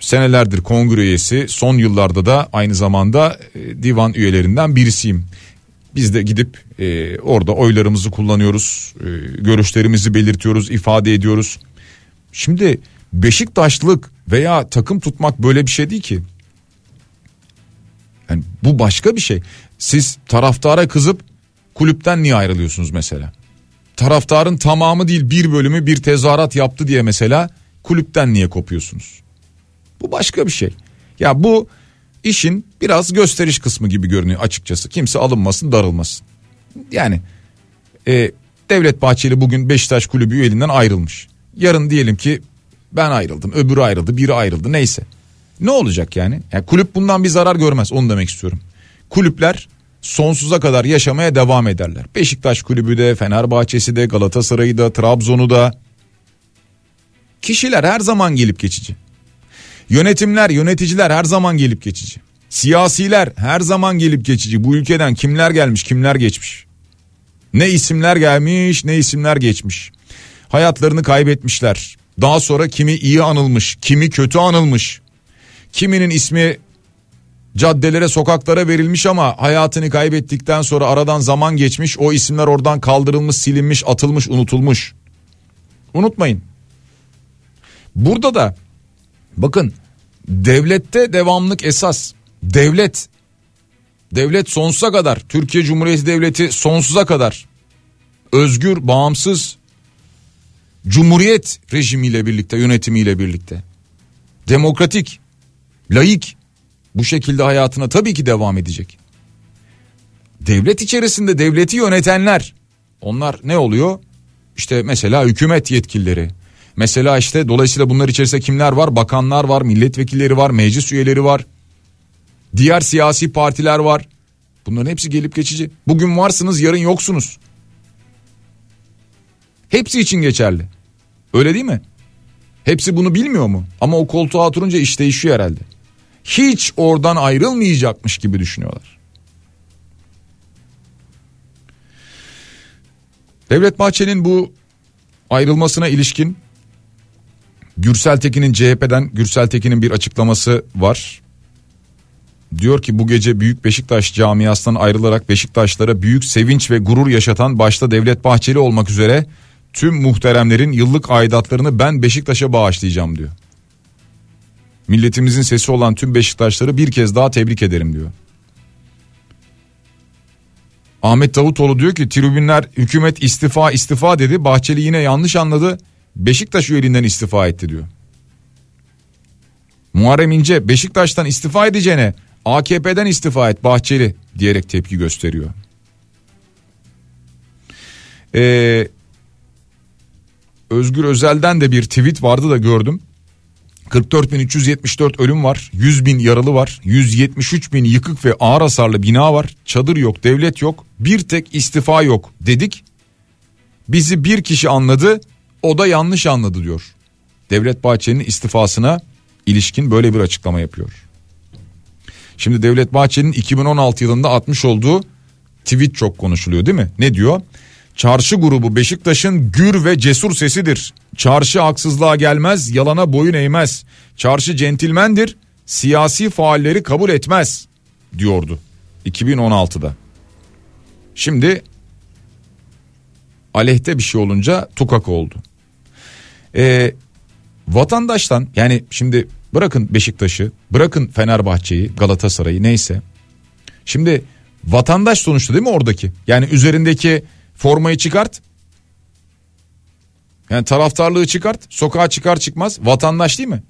senelerdir kongre üyesi son yıllarda da aynı zamanda e, divan üyelerinden birisiyim. Biz de gidip e, orada oylarımızı kullanıyoruz, e, görüşlerimizi belirtiyoruz, ifade ediyoruz. Şimdi Beşiktaşlık veya takım tutmak böyle bir şey değil ki. Yani bu başka bir şey. Siz taraftara kızıp kulüpten niye ayrılıyorsunuz mesela? Taraftarın tamamı değil bir bölümü bir tezahürat yaptı diye mesela kulüpten niye kopuyorsunuz? Bu başka bir şey. Ya bu işin biraz gösteriş kısmı gibi görünüyor açıkçası. Kimse alınmasın darılmasın. Yani e, Devlet Bahçeli bugün Beşiktaş kulübü üyeliğinden ayrılmış. Yarın diyelim ki ben ayrıldım öbürü ayrıldı biri ayrıldı neyse. Ne olacak yani? yani kulüp bundan bir zarar görmez onu demek istiyorum. Kulüpler sonsuza kadar yaşamaya devam ederler. Beşiktaş kulübü de Fenerbahçe'si de Galatasaray'ı da Trabzon'u da. Kişiler her zaman gelip geçici. Yönetimler, yöneticiler her zaman gelip geçici. Siyasiler her zaman gelip geçici. Bu ülkeden kimler gelmiş, kimler geçmiş. Ne isimler gelmiş, ne isimler geçmiş. Hayatlarını kaybetmişler. Daha sonra kimi iyi anılmış, kimi kötü anılmış. Kiminin ismi caddelere sokaklara verilmiş ama hayatını kaybettikten sonra aradan zaman geçmiş o isimler oradan kaldırılmış silinmiş atılmış unutulmuş. Unutmayın. Burada da bakın devlette devamlık esas devlet devlet sonsuza kadar Türkiye Cumhuriyeti Devleti sonsuza kadar özgür bağımsız cumhuriyet rejimiyle birlikte yönetimiyle birlikte demokratik laik bu şekilde hayatına tabii ki devam edecek. Devlet içerisinde devleti yönetenler onlar ne oluyor? İşte mesela hükümet yetkilileri. Mesela işte dolayısıyla bunlar içerisinde kimler var? Bakanlar var, milletvekilleri var, meclis üyeleri var. Diğer siyasi partiler var. Bunların hepsi gelip geçici. Bugün varsınız, yarın yoksunuz. Hepsi için geçerli. Öyle değil mi? Hepsi bunu bilmiyor mu? Ama o koltuğa oturunca iş değişiyor herhalde hiç oradan ayrılmayacakmış gibi düşünüyorlar. Devlet Bahçeli'nin bu ayrılmasına ilişkin Gürsel Tekin'in CHP'den Gürsel Tekin'in bir açıklaması var. Diyor ki bu gece Büyük Beşiktaş camiasından ayrılarak Beşiktaşlara büyük sevinç ve gurur yaşatan başta Devlet Bahçeli olmak üzere tüm muhteremlerin yıllık aidatlarını ben Beşiktaş'a bağışlayacağım diyor. Milletimizin sesi olan tüm Beşiktaşları bir kez daha tebrik ederim diyor. Ahmet Davutoğlu diyor ki tribünler hükümet istifa istifa dedi. Bahçeli yine yanlış anladı. Beşiktaş üyeliğinden istifa etti diyor. Muharrem İnce Beşiktaş'tan istifa edeceğine AKP'den istifa et Bahçeli diyerek tepki gösteriyor. Ee, Özgür Özel'den de bir tweet vardı da gördüm. 44.374 ölüm var. 100 bin yaralı var. 173 bin yıkık ve ağır hasarlı bina var. Çadır yok, devlet yok. Bir tek istifa yok dedik. Bizi bir kişi anladı, o da yanlış anladı diyor. Devlet Bahçeli'nin istifasına ilişkin böyle bir açıklama yapıyor. Şimdi Devlet Bahçeli'nin 2016 yılında atmış olduğu tweet çok konuşuluyor değil mi? Ne diyor? Çarşı grubu Beşiktaş'ın gür ve cesur sesidir. Çarşı haksızlığa gelmez, yalana boyun eğmez. Çarşı centilmendir, siyasi faalleri kabul etmez diyordu 2016'da. Şimdi aleyhte bir şey olunca tukak oldu. Ee, vatandaştan yani şimdi bırakın Beşiktaş'ı, bırakın Fenerbahçe'yi, Galatasaray'ı neyse. Şimdi vatandaş sonuçta değil mi oradaki? Yani üzerindeki formayı çıkart. Yani taraftarlığı çıkart. Sokağa çıkar çıkmaz vatandaş değil mi?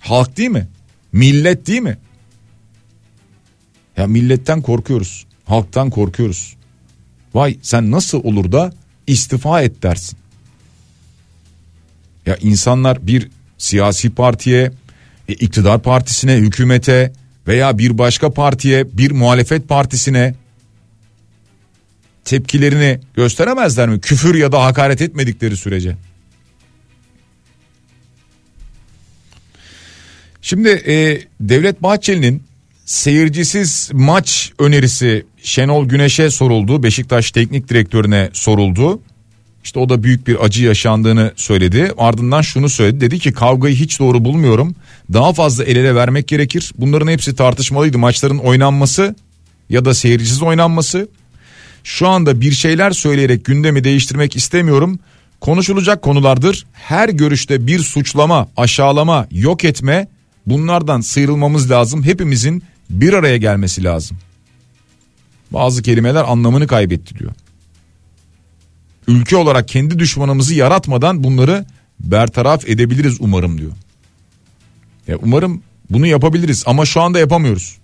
Halk değil mi? Millet değil mi? Ya milletten korkuyoruz. Halktan korkuyoruz. Vay sen nasıl olur da istifa et dersin. Ya insanlar bir siyasi partiye, e, iktidar partisine, hükümete veya bir başka partiye, bir muhalefet partisine tepkilerini gösteremezler mi? Küfür ya da hakaret etmedikleri sürece. Şimdi e, Devlet Bahçeli'nin seyircisiz maç önerisi Şenol Güneş'e soruldu. Beşiktaş teknik direktörüne soruldu. İşte o da büyük bir acı yaşandığını söyledi. Ardından şunu söyledi. Dedi ki kavgayı hiç doğru bulmuyorum. Daha fazla el ele vermek gerekir. Bunların hepsi tartışmalıydı. Maçların oynanması ya da seyircisiz oynanması. Şu anda bir şeyler söyleyerek gündemi değiştirmek istemiyorum. Konuşulacak konulardır. Her görüşte bir suçlama, aşağılama, yok etme bunlardan sıyrılmamız lazım. Hepimizin bir araya gelmesi lazım. Bazı kelimeler anlamını kaybetti diyor. Ülke olarak kendi düşmanımızı yaratmadan bunları bertaraf edebiliriz umarım diyor. Ya umarım bunu yapabiliriz ama şu anda yapamıyoruz.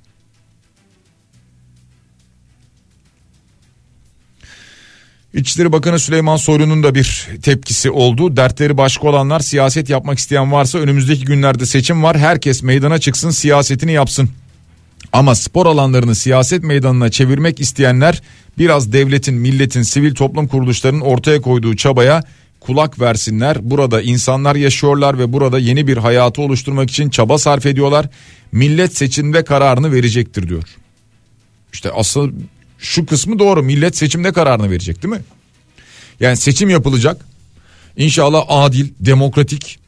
İçişleri Bakanı Süleyman Soylu'nun da bir tepkisi oldu. Dertleri başka olanlar siyaset yapmak isteyen varsa önümüzdeki günlerde seçim var. Herkes meydana çıksın siyasetini yapsın. Ama spor alanlarını siyaset meydanına çevirmek isteyenler biraz devletin, milletin, sivil toplum kuruluşlarının ortaya koyduğu çabaya kulak versinler. Burada insanlar yaşıyorlar ve burada yeni bir hayatı oluşturmak için çaba sarf ediyorlar. Millet seçimde kararını verecektir diyor. İşte asıl şu kısmı doğru. Millet seçimde kararını verecek değil mi? Yani seçim yapılacak. İnşallah adil, demokratik,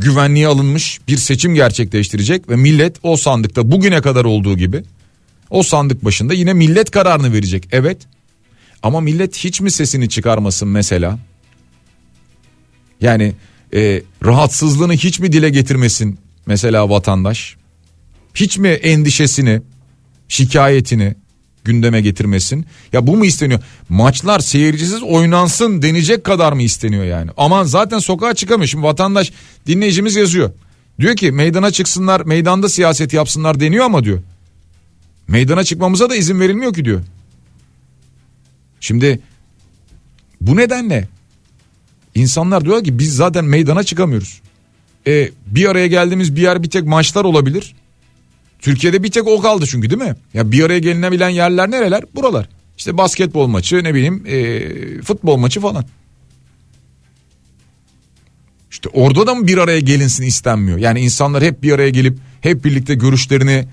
güvenliğe alınmış bir seçim gerçekleştirecek ve millet o sandıkta bugüne kadar olduğu gibi o sandık başında yine millet kararını verecek. Evet. Ama millet hiç mi sesini çıkarmasın mesela? Yani e, rahatsızlığını hiç mi dile getirmesin mesela vatandaş? Hiç mi endişesini, şikayetini gündeme getirmesin? Ya bu mu isteniyor? Maçlar seyircisiz oynansın denecek kadar mı isteniyor yani? Aman zaten sokağa çıkamıyor. Şimdi vatandaş dinleyicimiz yazıyor. Diyor ki meydana çıksınlar, meydanda siyaset yapsınlar deniyor ama diyor. Meydana çıkmamıza da izin verilmiyor ki diyor. Şimdi bu nedenle insanlar diyor ki biz zaten meydana çıkamıyoruz. E, bir araya geldiğimiz bir yer bir tek maçlar olabilir. Türkiye'de bir tek o kaldı çünkü değil mi? Ya bir araya gelinebilen yerler nereler? Buralar. İşte basketbol maçı ne bileyim e, futbol maçı falan. İşte orada da mı bir araya gelinsin istenmiyor? Yani insanlar hep bir araya gelip hep birlikte görüşlerini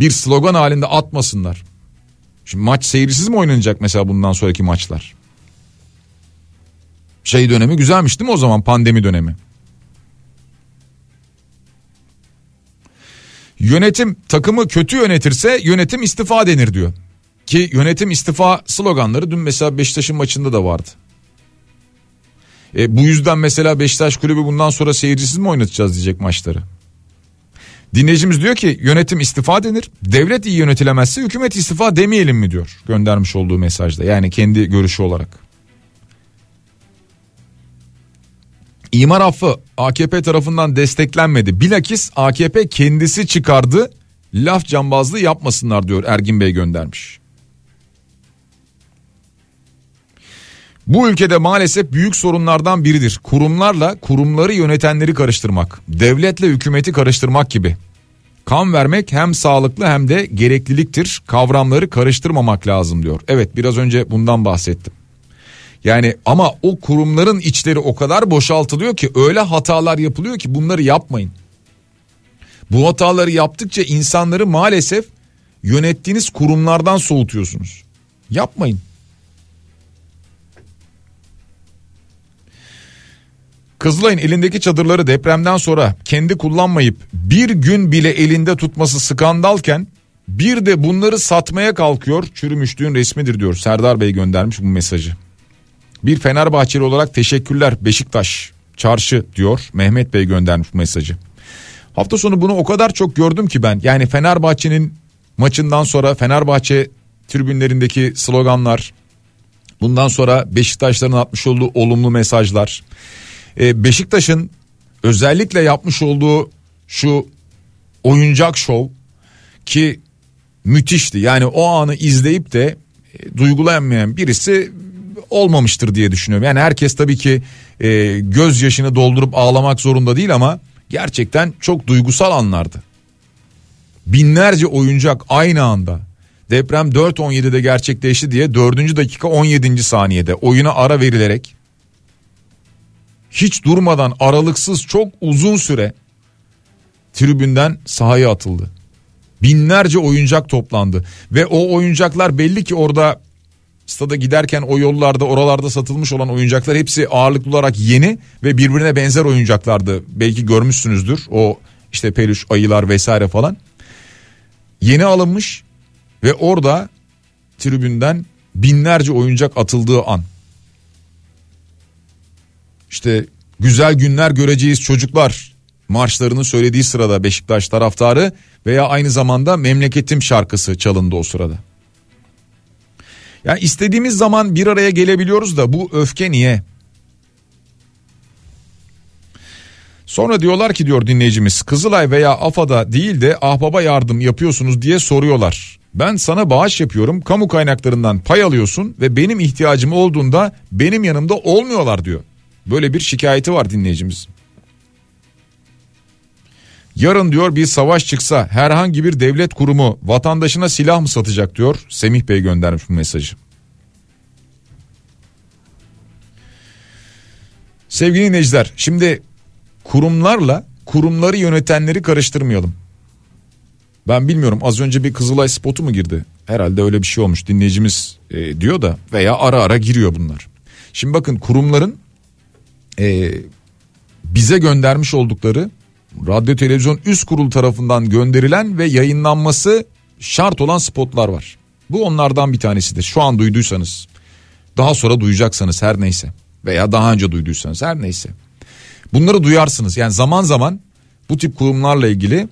bir slogan halinde atmasınlar. Şimdi maç seyirsiz mi oynanacak mesela bundan sonraki maçlar? Şey dönemi güzelmiş değil mi o zaman pandemi dönemi? Yönetim takımı kötü yönetirse yönetim istifa denir diyor. Ki yönetim istifa sloganları dün mesela Beşiktaş'ın maçında da vardı. E, bu yüzden mesela Beşiktaş kulübü bundan sonra seyircisiz mi oynatacağız diyecek maçları. Dinleyicimiz diyor ki yönetim istifa denir. Devlet iyi yönetilemezse hükümet istifa demeyelim mi diyor göndermiş olduğu mesajda. Yani kendi görüşü olarak. İmar affı AKP tarafından desteklenmedi. Bilakis AKP kendisi çıkardı. Laf cambazlığı yapmasınlar diyor Ergin Bey göndermiş. Bu ülkede maalesef büyük sorunlardan biridir. Kurumlarla kurumları yönetenleri karıştırmak, devletle hükümeti karıştırmak gibi. Kan vermek hem sağlıklı hem de gerekliliktir. Kavramları karıştırmamak lazım diyor. Evet biraz önce bundan bahsettim. Yani ama o kurumların içleri o kadar boşaltılıyor ki öyle hatalar yapılıyor ki bunları yapmayın. Bu hataları yaptıkça insanları maalesef yönettiğiniz kurumlardan soğutuyorsunuz. Yapmayın. Kızılay'ın elindeki çadırları depremden sonra kendi kullanmayıp bir gün bile elinde tutması skandalken bir de bunları satmaya kalkıyor çürümüşlüğün resmidir diyor. Serdar Bey göndermiş bu mesajı. Bir Fenerbahçeli olarak teşekkürler Beşiktaş çarşı diyor Mehmet Bey göndermiş mesajı. Hafta sonu bunu o kadar çok gördüm ki ben. Yani Fenerbahçe'nin maçından sonra Fenerbahçe tribünlerindeki sloganlar bundan sonra Beşiktaşların atmış olduğu olumlu mesajlar. Ee, Beşiktaş'ın özellikle yapmış olduğu şu oyuncak şov ki müthişti. Yani o anı izleyip de e, duygulanmayan birisi olmamıştır diye düşünüyorum. Yani herkes tabii ki e, gözyaşını doldurup ağlamak zorunda değil ama gerçekten çok duygusal anlardı. Binlerce oyuncak aynı anda deprem 4.17'de gerçekleşti diye 4. dakika 17. saniyede oyuna ara verilerek hiç durmadan aralıksız çok uzun süre tribünden sahaya atıldı. Binlerce oyuncak toplandı ve o oyuncaklar belli ki orada stada giderken o yollarda oralarda satılmış olan oyuncaklar hepsi ağırlıklı olarak yeni ve birbirine benzer oyuncaklardı. Belki görmüşsünüzdür o işte peluş ayılar vesaire falan. Yeni alınmış ve orada tribünden binlerce oyuncak atıldığı an. İşte güzel günler göreceğiz çocuklar marşlarını söylediği sırada Beşiktaş taraftarı veya aynı zamanda memleketim şarkısı çalındı o sırada. Yani istediğimiz zaman bir araya gelebiliyoruz da bu öfke niye? Sonra diyorlar ki diyor dinleyicimiz Kızılay veya AFA'da değil de ahbaba yardım yapıyorsunuz diye soruyorlar. Ben sana bağış yapıyorum kamu kaynaklarından pay alıyorsun ve benim ihtiyacım olduğunda benim yanımda olmuyorlar diyor. Böyle bir şikayeti var dinleyicimiz. Yarın diyor bir savaş çıksa herhangi bir devlet kurumu vatandaşına silah mı satacak diyor. Semih Bey göndermiş bu mesajı. Sevgili dinleyiciler şimdi kurumlarla kurumları yönetenleri karıştırmayalım. Ben bilmiyorum az önce bir Kızılay spotu mu girdi? Herhalde öyle bir şey olmuş dinleyicimiz e, diyor da veya ara ara giriyor bunlar. Şimdi bakın kurumların e, bize göndermiş oldukları radyo televizyon üst kurul tarafından gönderilen ve yayınlanması şart olan spotlar var. Bu onlardan bir tanesidir. Şu an duyduysanız daha sonra duyacaksanız her neyse veya daha önce duyduysanız her neyse. Bunları duyarsınız. Yani zaman zaman bu tip kurumlarla ilgili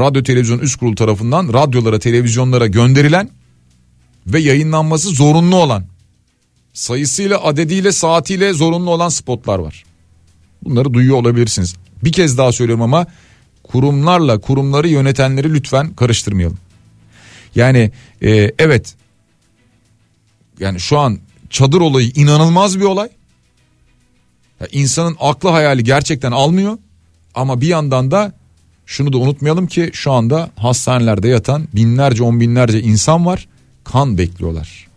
radyo televizyon üst kurul tarafından radyolara televizyonlara gönderilen ve yayınlanması zorunlu olan sayısıyla adediyle saatiyle zorunlu olan spotlar var. Bunları duyuyor olabilirsiniz. Bir kez daha söylüyorum ama kurumlarla kurumları yönetenleri lütfen karıştırmayalım. Yani e, evet yani şu an çadır olayı inanılmaz bir olay. Ya insanın aklı hayali gerçekten almıyor ama bir yandan da şunu da unutmayalım ki şu anda hastanelerde yatan binlerce on binlerce insan var kan bekliyorlar.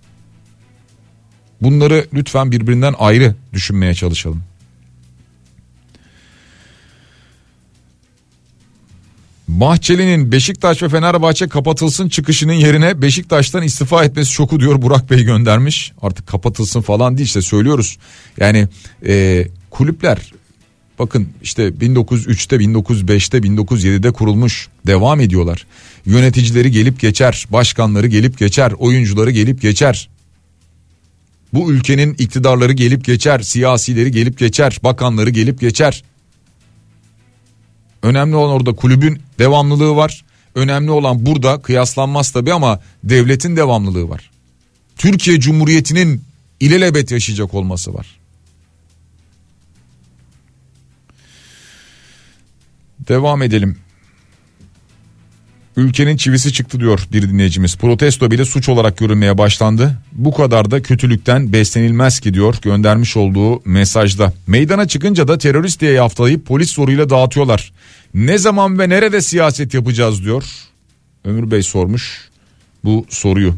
Bunları lütfen birbirinden ayrı düşünmeye çalışalım. Bahçeli'nin Beşiktaş ve Fenerbahçe kapatılsın çıkışının yerine Beşiktaş'tan istifa etmesi şoku diyor Burak Bey göndermiş. Artık kapatılsın falan değil işte söylüyoruz. Yani e, kulüpler bakın işte 1903'te 1905'te 1907'de kurulmuş devam ediyorlar. Yöneticileri gelip geçer, başkanları gelip geçer, oyuncuları gelip geçer. Bu ülkenin iktidarları gelip geçer, siyasileri gelip geçer, bakanları gelip geçer. Önemli olan orada kulübün devamlılığı var. Önemli olan burada kıyaslanmaz tabii ama devletin devamlılığı var. Türkiye Cumhuriyeti'nin ilelebet yaşayacak olması var. Devam edelim. Ülkenin çivisi çıktı diyor bir dinleyicimiz. Protesto bile suç olarak görülmeye başlandı. Bu kadar da kötülükten beslenilmez ki diyor göndermiş olduğu mesajda. Meydana çıkınca da terörist diye yaftalayıp polis soruyla dağıtıyorlar. Ne zaman ve nerede siyaset yapacağız diyor. Ömür Bey sormuş bu soruyu.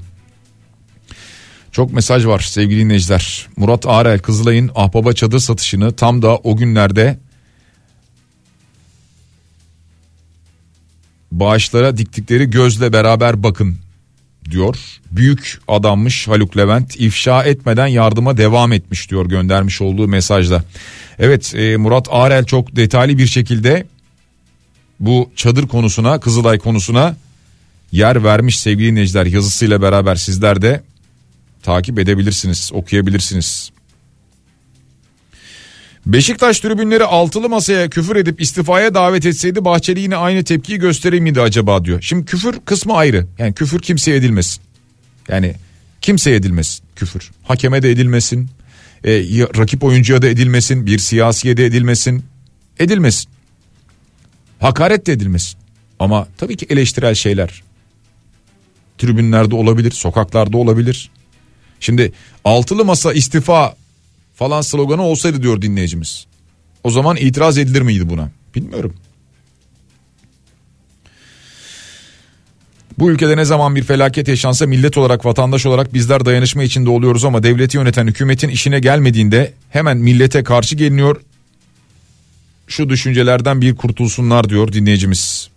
Çok mesaj var sevgili dinleyiciler. Murat Arel Kızılay'ın ahbaba çadır satışını tam da o günlerde bağışlara diktikleri gözle beraber bakın diyor. Büyük adammış Haluk Levent ifşa etmeden yardıma devam etmiş diyor göndermiş olduğu mesajda. Evet e, Murat Arel çok detaylı bir şekilde bu çadır konusuna Kızılay konusuna yer vermiş sevgili dinleyiciler yazısıyla beraber sizler de takip edebilirsiniz okuyabilirsiniz. Beşiktaş tribünleri altılı masaya küfür edip istifaya davet etseydi Bahçeli yine aynı tepkiyi gösterir miydi acaba diyor. Şimdi küfür kısmı ayrı. Yani küfür kimseye edilmesin. Yani kimseye edilmesin küfür. Hakeme de edilmesin. E, rakip oyuncuya da edilmesin. Bir siyasiye de edilmesin. Edilmesin. Hakaret de edilmesin. Ama tabii ki eleştirel şeyler. Tribünlerde olabilir, sokaklarda olabilir. Şimdi altılı masa istifa falan sloganı olsaydı diyor dinleyicimiz. O zaman itiraz edilir miydi buna? Bilmiyorum. Bu ülkede ne zaman bir felaket yaşansa millet olarak vatandaş olarak bizler dayanışma içinde oluyoruz ama devleti yöneten hükümetin işine gelmediğinde hemen millete karşı geliniyor. Şu düşüncelerden bir kurtulsunlar diyor dinleyicimiz.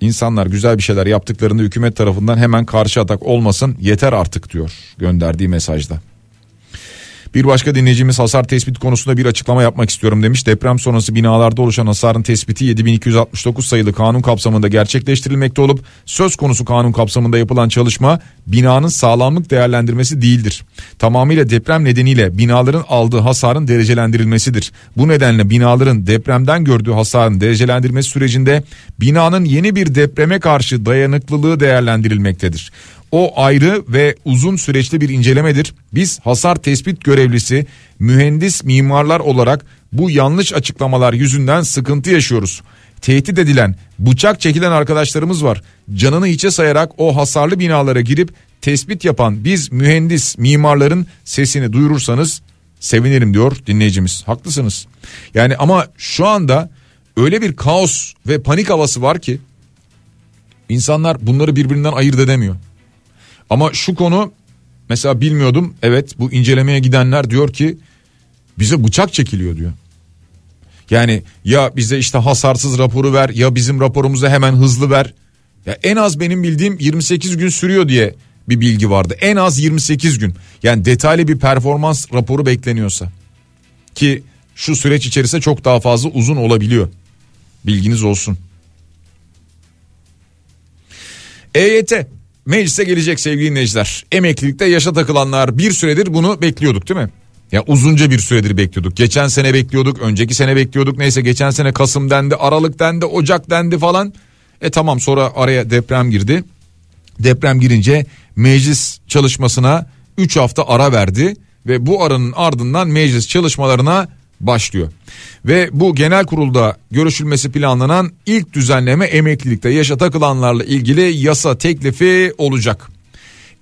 İnsanlar güzel bir şeyler yaptıklarında hükümet tarafından hemen karşı atak olmasın yeter artık diyor gönderdiği mesajda. Bir başka dinleyicimiz hasar tespit konusunda bir açıklama yapmak istiyorum demiş. Deprem sonrası binalarda oluşan hasarın tespiti 7269 sayılı kanun kapsamında gerçekleştirilmekte olup söz konusu kanun kapsamında yapılan çalışma binanın sağlamlık değerlendirmesi değildir. Tamamıyla deprem nedeniyle binaların aldığı hasarın derecelendirilmesidir. Bu nedenle binaların depremden gördüğü hasarın derecelendirmesi sürecinde binanın yeni bir depreme karşı dayanıklılığı değerlendirilmektedir. O ayrı ve uzun süreçli bir incelemedir. Biz hasar tespit görevlisi mühendis mimarlar olarak bu yanlış açıklamalar yüzünden sıkıntı yaşıyoruz. Tehdit edilen, bıçak çekilen arkadaşlarımız var. Canını hiçe sayarak o hasarlı binalara girip tespit yapan biz mühendis mimarların sesini duyurursanız sevinirim diyor dinleyicimiz. Haklısınız. Yani ama şu anda öyle bir kaos ve panik havası var ki insanlar bunları birbirinden ayırt edemiyor. Ama şu konu mesela bilmiyordum. Evet bu incelemeye gidenler diyor ki bize bıçak çekiliyor diyor. Yani ya bize işte hasarsız raporu ver ya bizim raporumuzu hemen hızlı ver. Ya en az benim bildiğim 28 gün sürüyor diye bir bilgi vardı. En az 28 gün. Yani detaylı bir performans raporu bekleniyorsa. Ki şu süreç içerisinde çok daha fazla uzun olabiliyor. Bilginiz olsun. EYT meclise gelecek sevgili dinleyiciler. Emeklilikte yaşa takılanlar bir süredir bunu bekliyorduk değil mi? Ya uzunca bir süredir bekliyorduk. Geçen sene bekliyorduk, önceki sene bekliyorduk. Neyse geçen sene Kasım dendi, Aralık dendi, Ocak dendi falan. E tamam sonra araya deprem girdi. Deprem girince meclis çalışmasına 3 hafta ara verdi ve bu aranın ardından meclis çalışmalarına başlıyor. Ve bu genel kurulda görüşülmesi planlanan ilk düzenleme emeklilikte yaşa takılanlarla ilgili yasa teklifi olacak.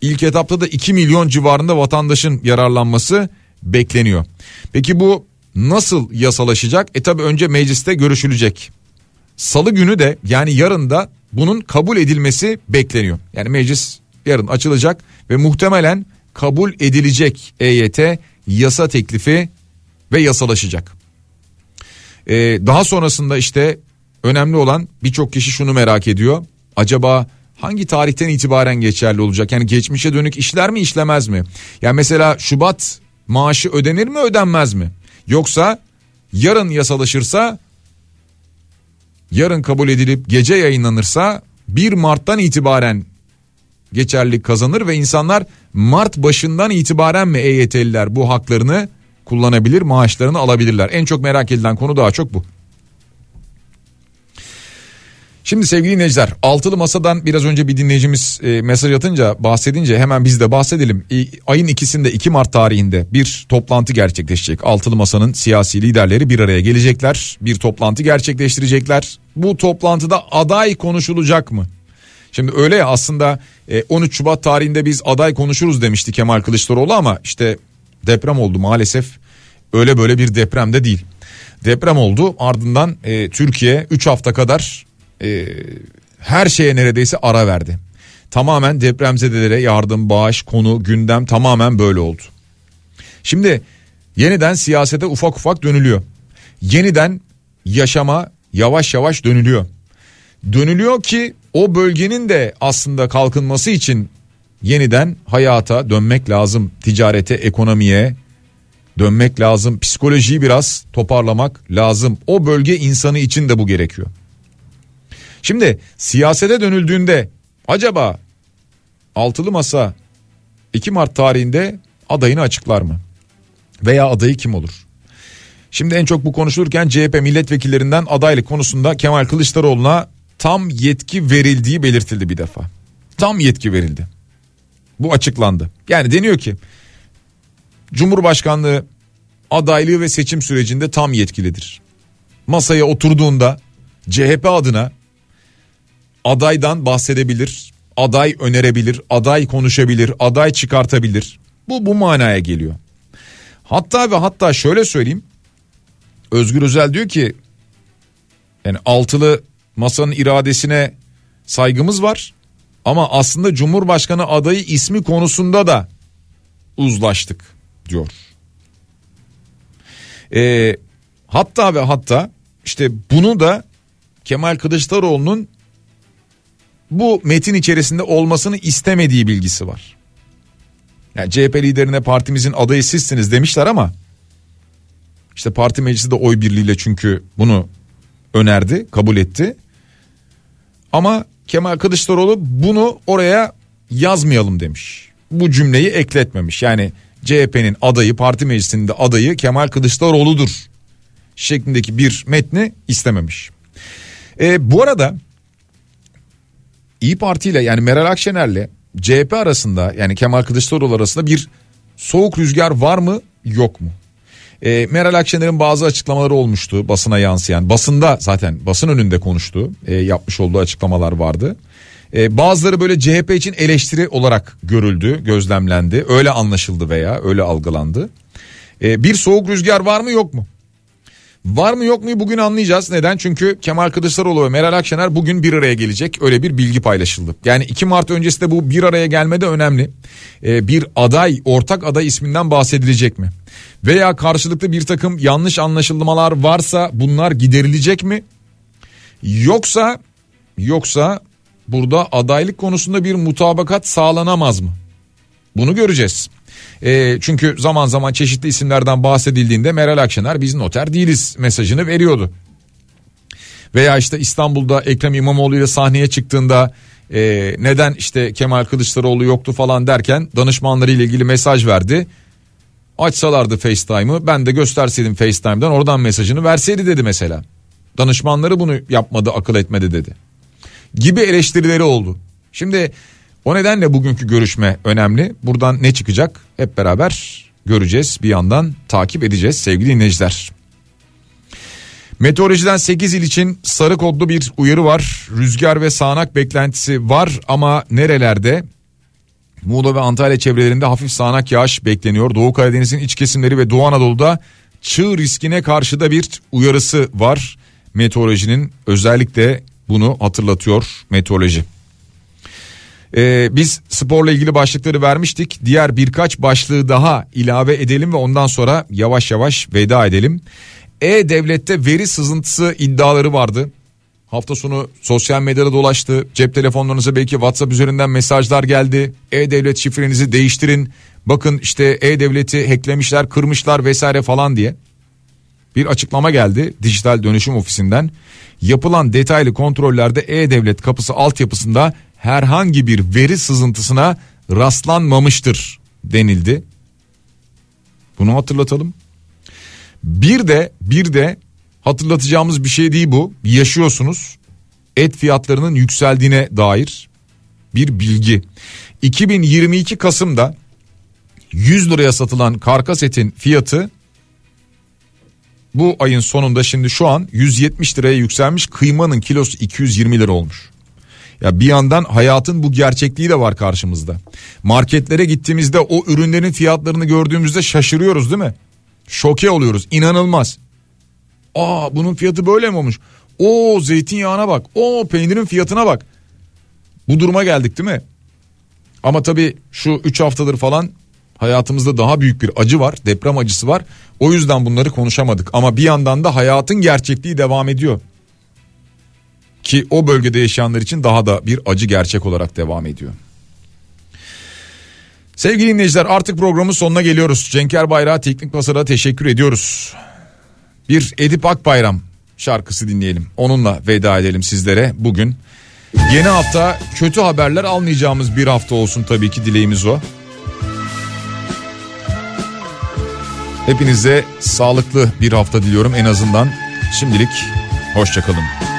İlk etapta da 2 milyon civarında vatandaşın yararlanması bekleniyor. Peki bu nasıl yasalaşacak? E tabi önce mecliste görüşülecek. Salı günü de yani yarın da bunun kabul edilmesi bekleniyor. Yani meclis yarın açılacak ve muhtemelen kabul edilecek EYT yasa teklifi ve yasalaşacak. Ee, daha sonrasında işte önemli olan birçok kişi şunu merak ediyor. Acaba hangi tarihten itibaren geçerli olacak? Yani geçmişe dönük işler mi işlemez mi? Yani mesela Şubat maaşı ödenir mi ödenmez mi? Yoksa yarın yasalaşırsa yarın kabul edilip gece yayınlanırsa 1 Mart'tan itibaren geçerli kazanır ve insanlar Mart başından itibaren mi EYT'liler bu haklarını kullanabilir maaşlarını alabilirler. En çok merak edilen konu daha çok bu. Şimdi sevgili dinleyiciler altılı masadan biraz önce bir dinleyicimiz e, mesaj atınca bahsedince hemen biz de bahsedelim. E, ayın ikisinde 2 Mart tarihinde bir toplantı gerçekleşecek. Altılı masanın siyasi liderleri bir araya gelecekler. Bir toplantı gerçekleştirecekler. Bu toplantıda aday konuşulacak mı? Şimdi öyle ya aslında 13 e, Şubat tarihinde biz aday konuşuruz demişti Kemal Kılıçdaroğlu ama işte deprem oldu maalesef. Öyle böyle bir deprem de değil. Deprem oldu ardından e, Türkiye 3 hafta kadar e, her şeye neredeyse ara verdi. Tamamen depremzedelere yardım, bağış, konu, gündem tamamen böyle oldu. Şimdi yeniden siyasete ufak ufak dönülüyor. Yeniden yaşama yavaş yavaş dönülüyor. Dönülüyor ki o bölgenin de aslında kalkınması için yeniden hayata dönmek lazım. Ticarete, ekonomiye dönmek lazım. Psikolojiyi biraz toparlamak lazım. O bölge insanı için de bu gerekiyor. Şimdi siyasete dönüldüğünde acaba altılı masa 2 Mart tarihinde adayını açıklar mı? Veya adayı kim olur? Şimdi en çok bu konuşulurken CHP milletvekillerinden adaylık konusunda Kemal Kılıçdaroğlu'na tam yetki verildiği belirtildi bir defa. Tam yetki verildi. Bu açıklandı. Yani deniyor ki Cumhurbaşkanlığı adaylığı ve seçim sürecinde tam yetkilidir. Masaya oturduğunda CHP adına adaydan bahsedebilir, aday önerebilir, aday konuşabilir, aday çıkartabilir. Bu bu manaya geliyor. Hatta ve hatta şöyle söyleyeyim. Özgür Özel diyor ki yani altılı masanın iradesine saygımız var. Ama aslında Cumhurbaşkanı adayı ismi konusunda da uzlaştık diyor. Ee, hatta ve hatta işte bunu da Kemal Kılıçdaroğlu'nun bu metin içerisinde olmasını istemediği bilgisi var. Yani CHP liderine partimizin adayı sizsiniz demişler ama işte parti meclisi de oy birliğiyle çünkü bunu önerdi, kabul etti. Ama Kemal Kılıçdaroğlu bunu oraya yazmayalım demiş. Bu cümleyi ekletmemiş. Yani CHP'nin adayı, parti meclisinde adayı Kemal Kılıçdaroğlu'dur şeklindeki bir metni istememiş. E, bu arada İyi Parti ile yani Meral Akşener'le CHP arasında yani Kemal Kılıçdaroğlu arasında bir soğuk rüzgar var mı yok mu? E, Meral Akşener'in bazı açıklamaları olmuştu basına yansıyan. Basında zaten basın önünde konuştu. E, yapmış olduğu açıklamalar vardı. E, bazıları böyle CHP için eleştiri olarak görüldü, gözlemlendi. Öyle anlaşıldı veya öyle algılandı. E, bir soğuk rüzgar var mı yok mu? Var mı yok mu bugün anlayacağız. Neden? Çünkü Kemal Kılıçdaroğlu ve Meral Akşener bugün bir araya gelecek. Öyle bir bilgi paylaşıldı. Yani 2 Mart öncesinde bu bir araya gelmede önemli. Ee, bir aday, ortak aday isminden bahsedilecek mi? Veya karşılıklı bir takım yanlış anlaşılmalar varsa bunlar giderilecek mi? Yoksa yoksa burada adaylık konusunda bir mutabakat sağlanamaz mı? Bunu göreceğiz. E, çünkü zaman zaman çeşitli isimlerden bahsedildiğinde Meral Akşener biz noter değiliz mesajını veriyordu. Veya işte İstanbul'da Ekrem İmamoğlu ile sahneye çıktığında e, neden işte Kemal Kılıçdaroğlu yoktu falan derken danışmanları ile ilgili mesaj verdi. Açsalardı FaceTime'ı ben de gösterseydim FaceTime'dan oradan mesajını verseydi dedi mesela. Danışmanları bunu yapmadı akıl etmedi dedi. Gibi eleştirileri oldu. Şimdi o nedenle bugünkü görüşme önemli. Buradan ne çıkacak hep beraber göreceğiz. Bir yandan takip edeceğiz sevgili dinleyiciler. Meteorolojiden 8 il için sarı kodlu bir uyarı var. Rüzgar ve sağanak beklentisi var ama nerelerde? Muğla ve Antalya çevrelerinde hafif sağanak yağış bekleniyor. Doğu Karadeniz'in iç kesimleri ve Doğu Anadolu'da çığ riskine karşı da bir uyarısı var. Meteorolojinin özellikle bunu hatırlatıyor meteoroloji. Ee, biz sporla ilgili başlıkları vermiştik. Diğer birkaç başlığı daha ilave edelim ve ondan sonra yavaş yavaş veda edelim. E-Devlet'te veri sızıntısı iddiaları vardı. Hafta sonu sosyal medyada dolaştı. Cep telefonlarınıza belki WhatsApp üzerinden mesajlar geldi. E-Devlet şifrenizi değiştirin. Bakın işte E-Devlet'i hacklemişler, kırmışlar vesaire falan diye. Bir açıklama geldi dijital dönüşüm ofisinden. Yapılan detaylı kontrollerde E-Devlet kapısı altyapısında herhangi bir veri sızıntısına rastlanmamıştır denildi. Bunu hatırlatalım. Bir de bir de hatırlatacağımız bir şey değil bu. Yaşıyorsunuz. Et fiyatlarının yükseldiğine dair bir bilgi. 2022 Kasım'da 100 liraya satılan karkas etin fiyatı bu ayın sonunda şimdi şu an 170 liraya yükselmiş. Kıymanın kilosu 220 lira olmuş. Ya bir yandan hayatın bu gerçekliği de var karşımızda. Marketlere gittiğimizde o ürünlerin fiyatlarını gördüğümüzde şaşırıyoruz değil mi? Şoke oluyoruz. İnanılmaz. Aa bunun fiyatı böyle mi olmuş? O zeytinyağına bak. O peynirin fiyatına bak. Bu duruma geldik değil mi? Ama tabii şu 3 haftadır falan hayatımızda daha büyük bir acı var. Deprem acısı var. O yüzden bunları konuşamadık. Ama bir yandan da hayatın gerçekliği devam ediyor. Ki o bölgede yaşayanlar için daha da bir acı gerçek olarak devam ediyor. Sevgili dinleyiciler artık programın sonuna geliyoruz. Cenker Bayrağı Teknik Masa'da teşekkür ediyoruz. Bir Edip Akbayram şarkısı dinleyelim. Onunla veda edelim sizlere bugün. Yeni hafta kötü haberler almayacağımız bir hafta olsun tabii ki dileğimiz o. Hepinize sağlıklı bir hafta diliyorum en azından. Şimdilik hoşçakalın.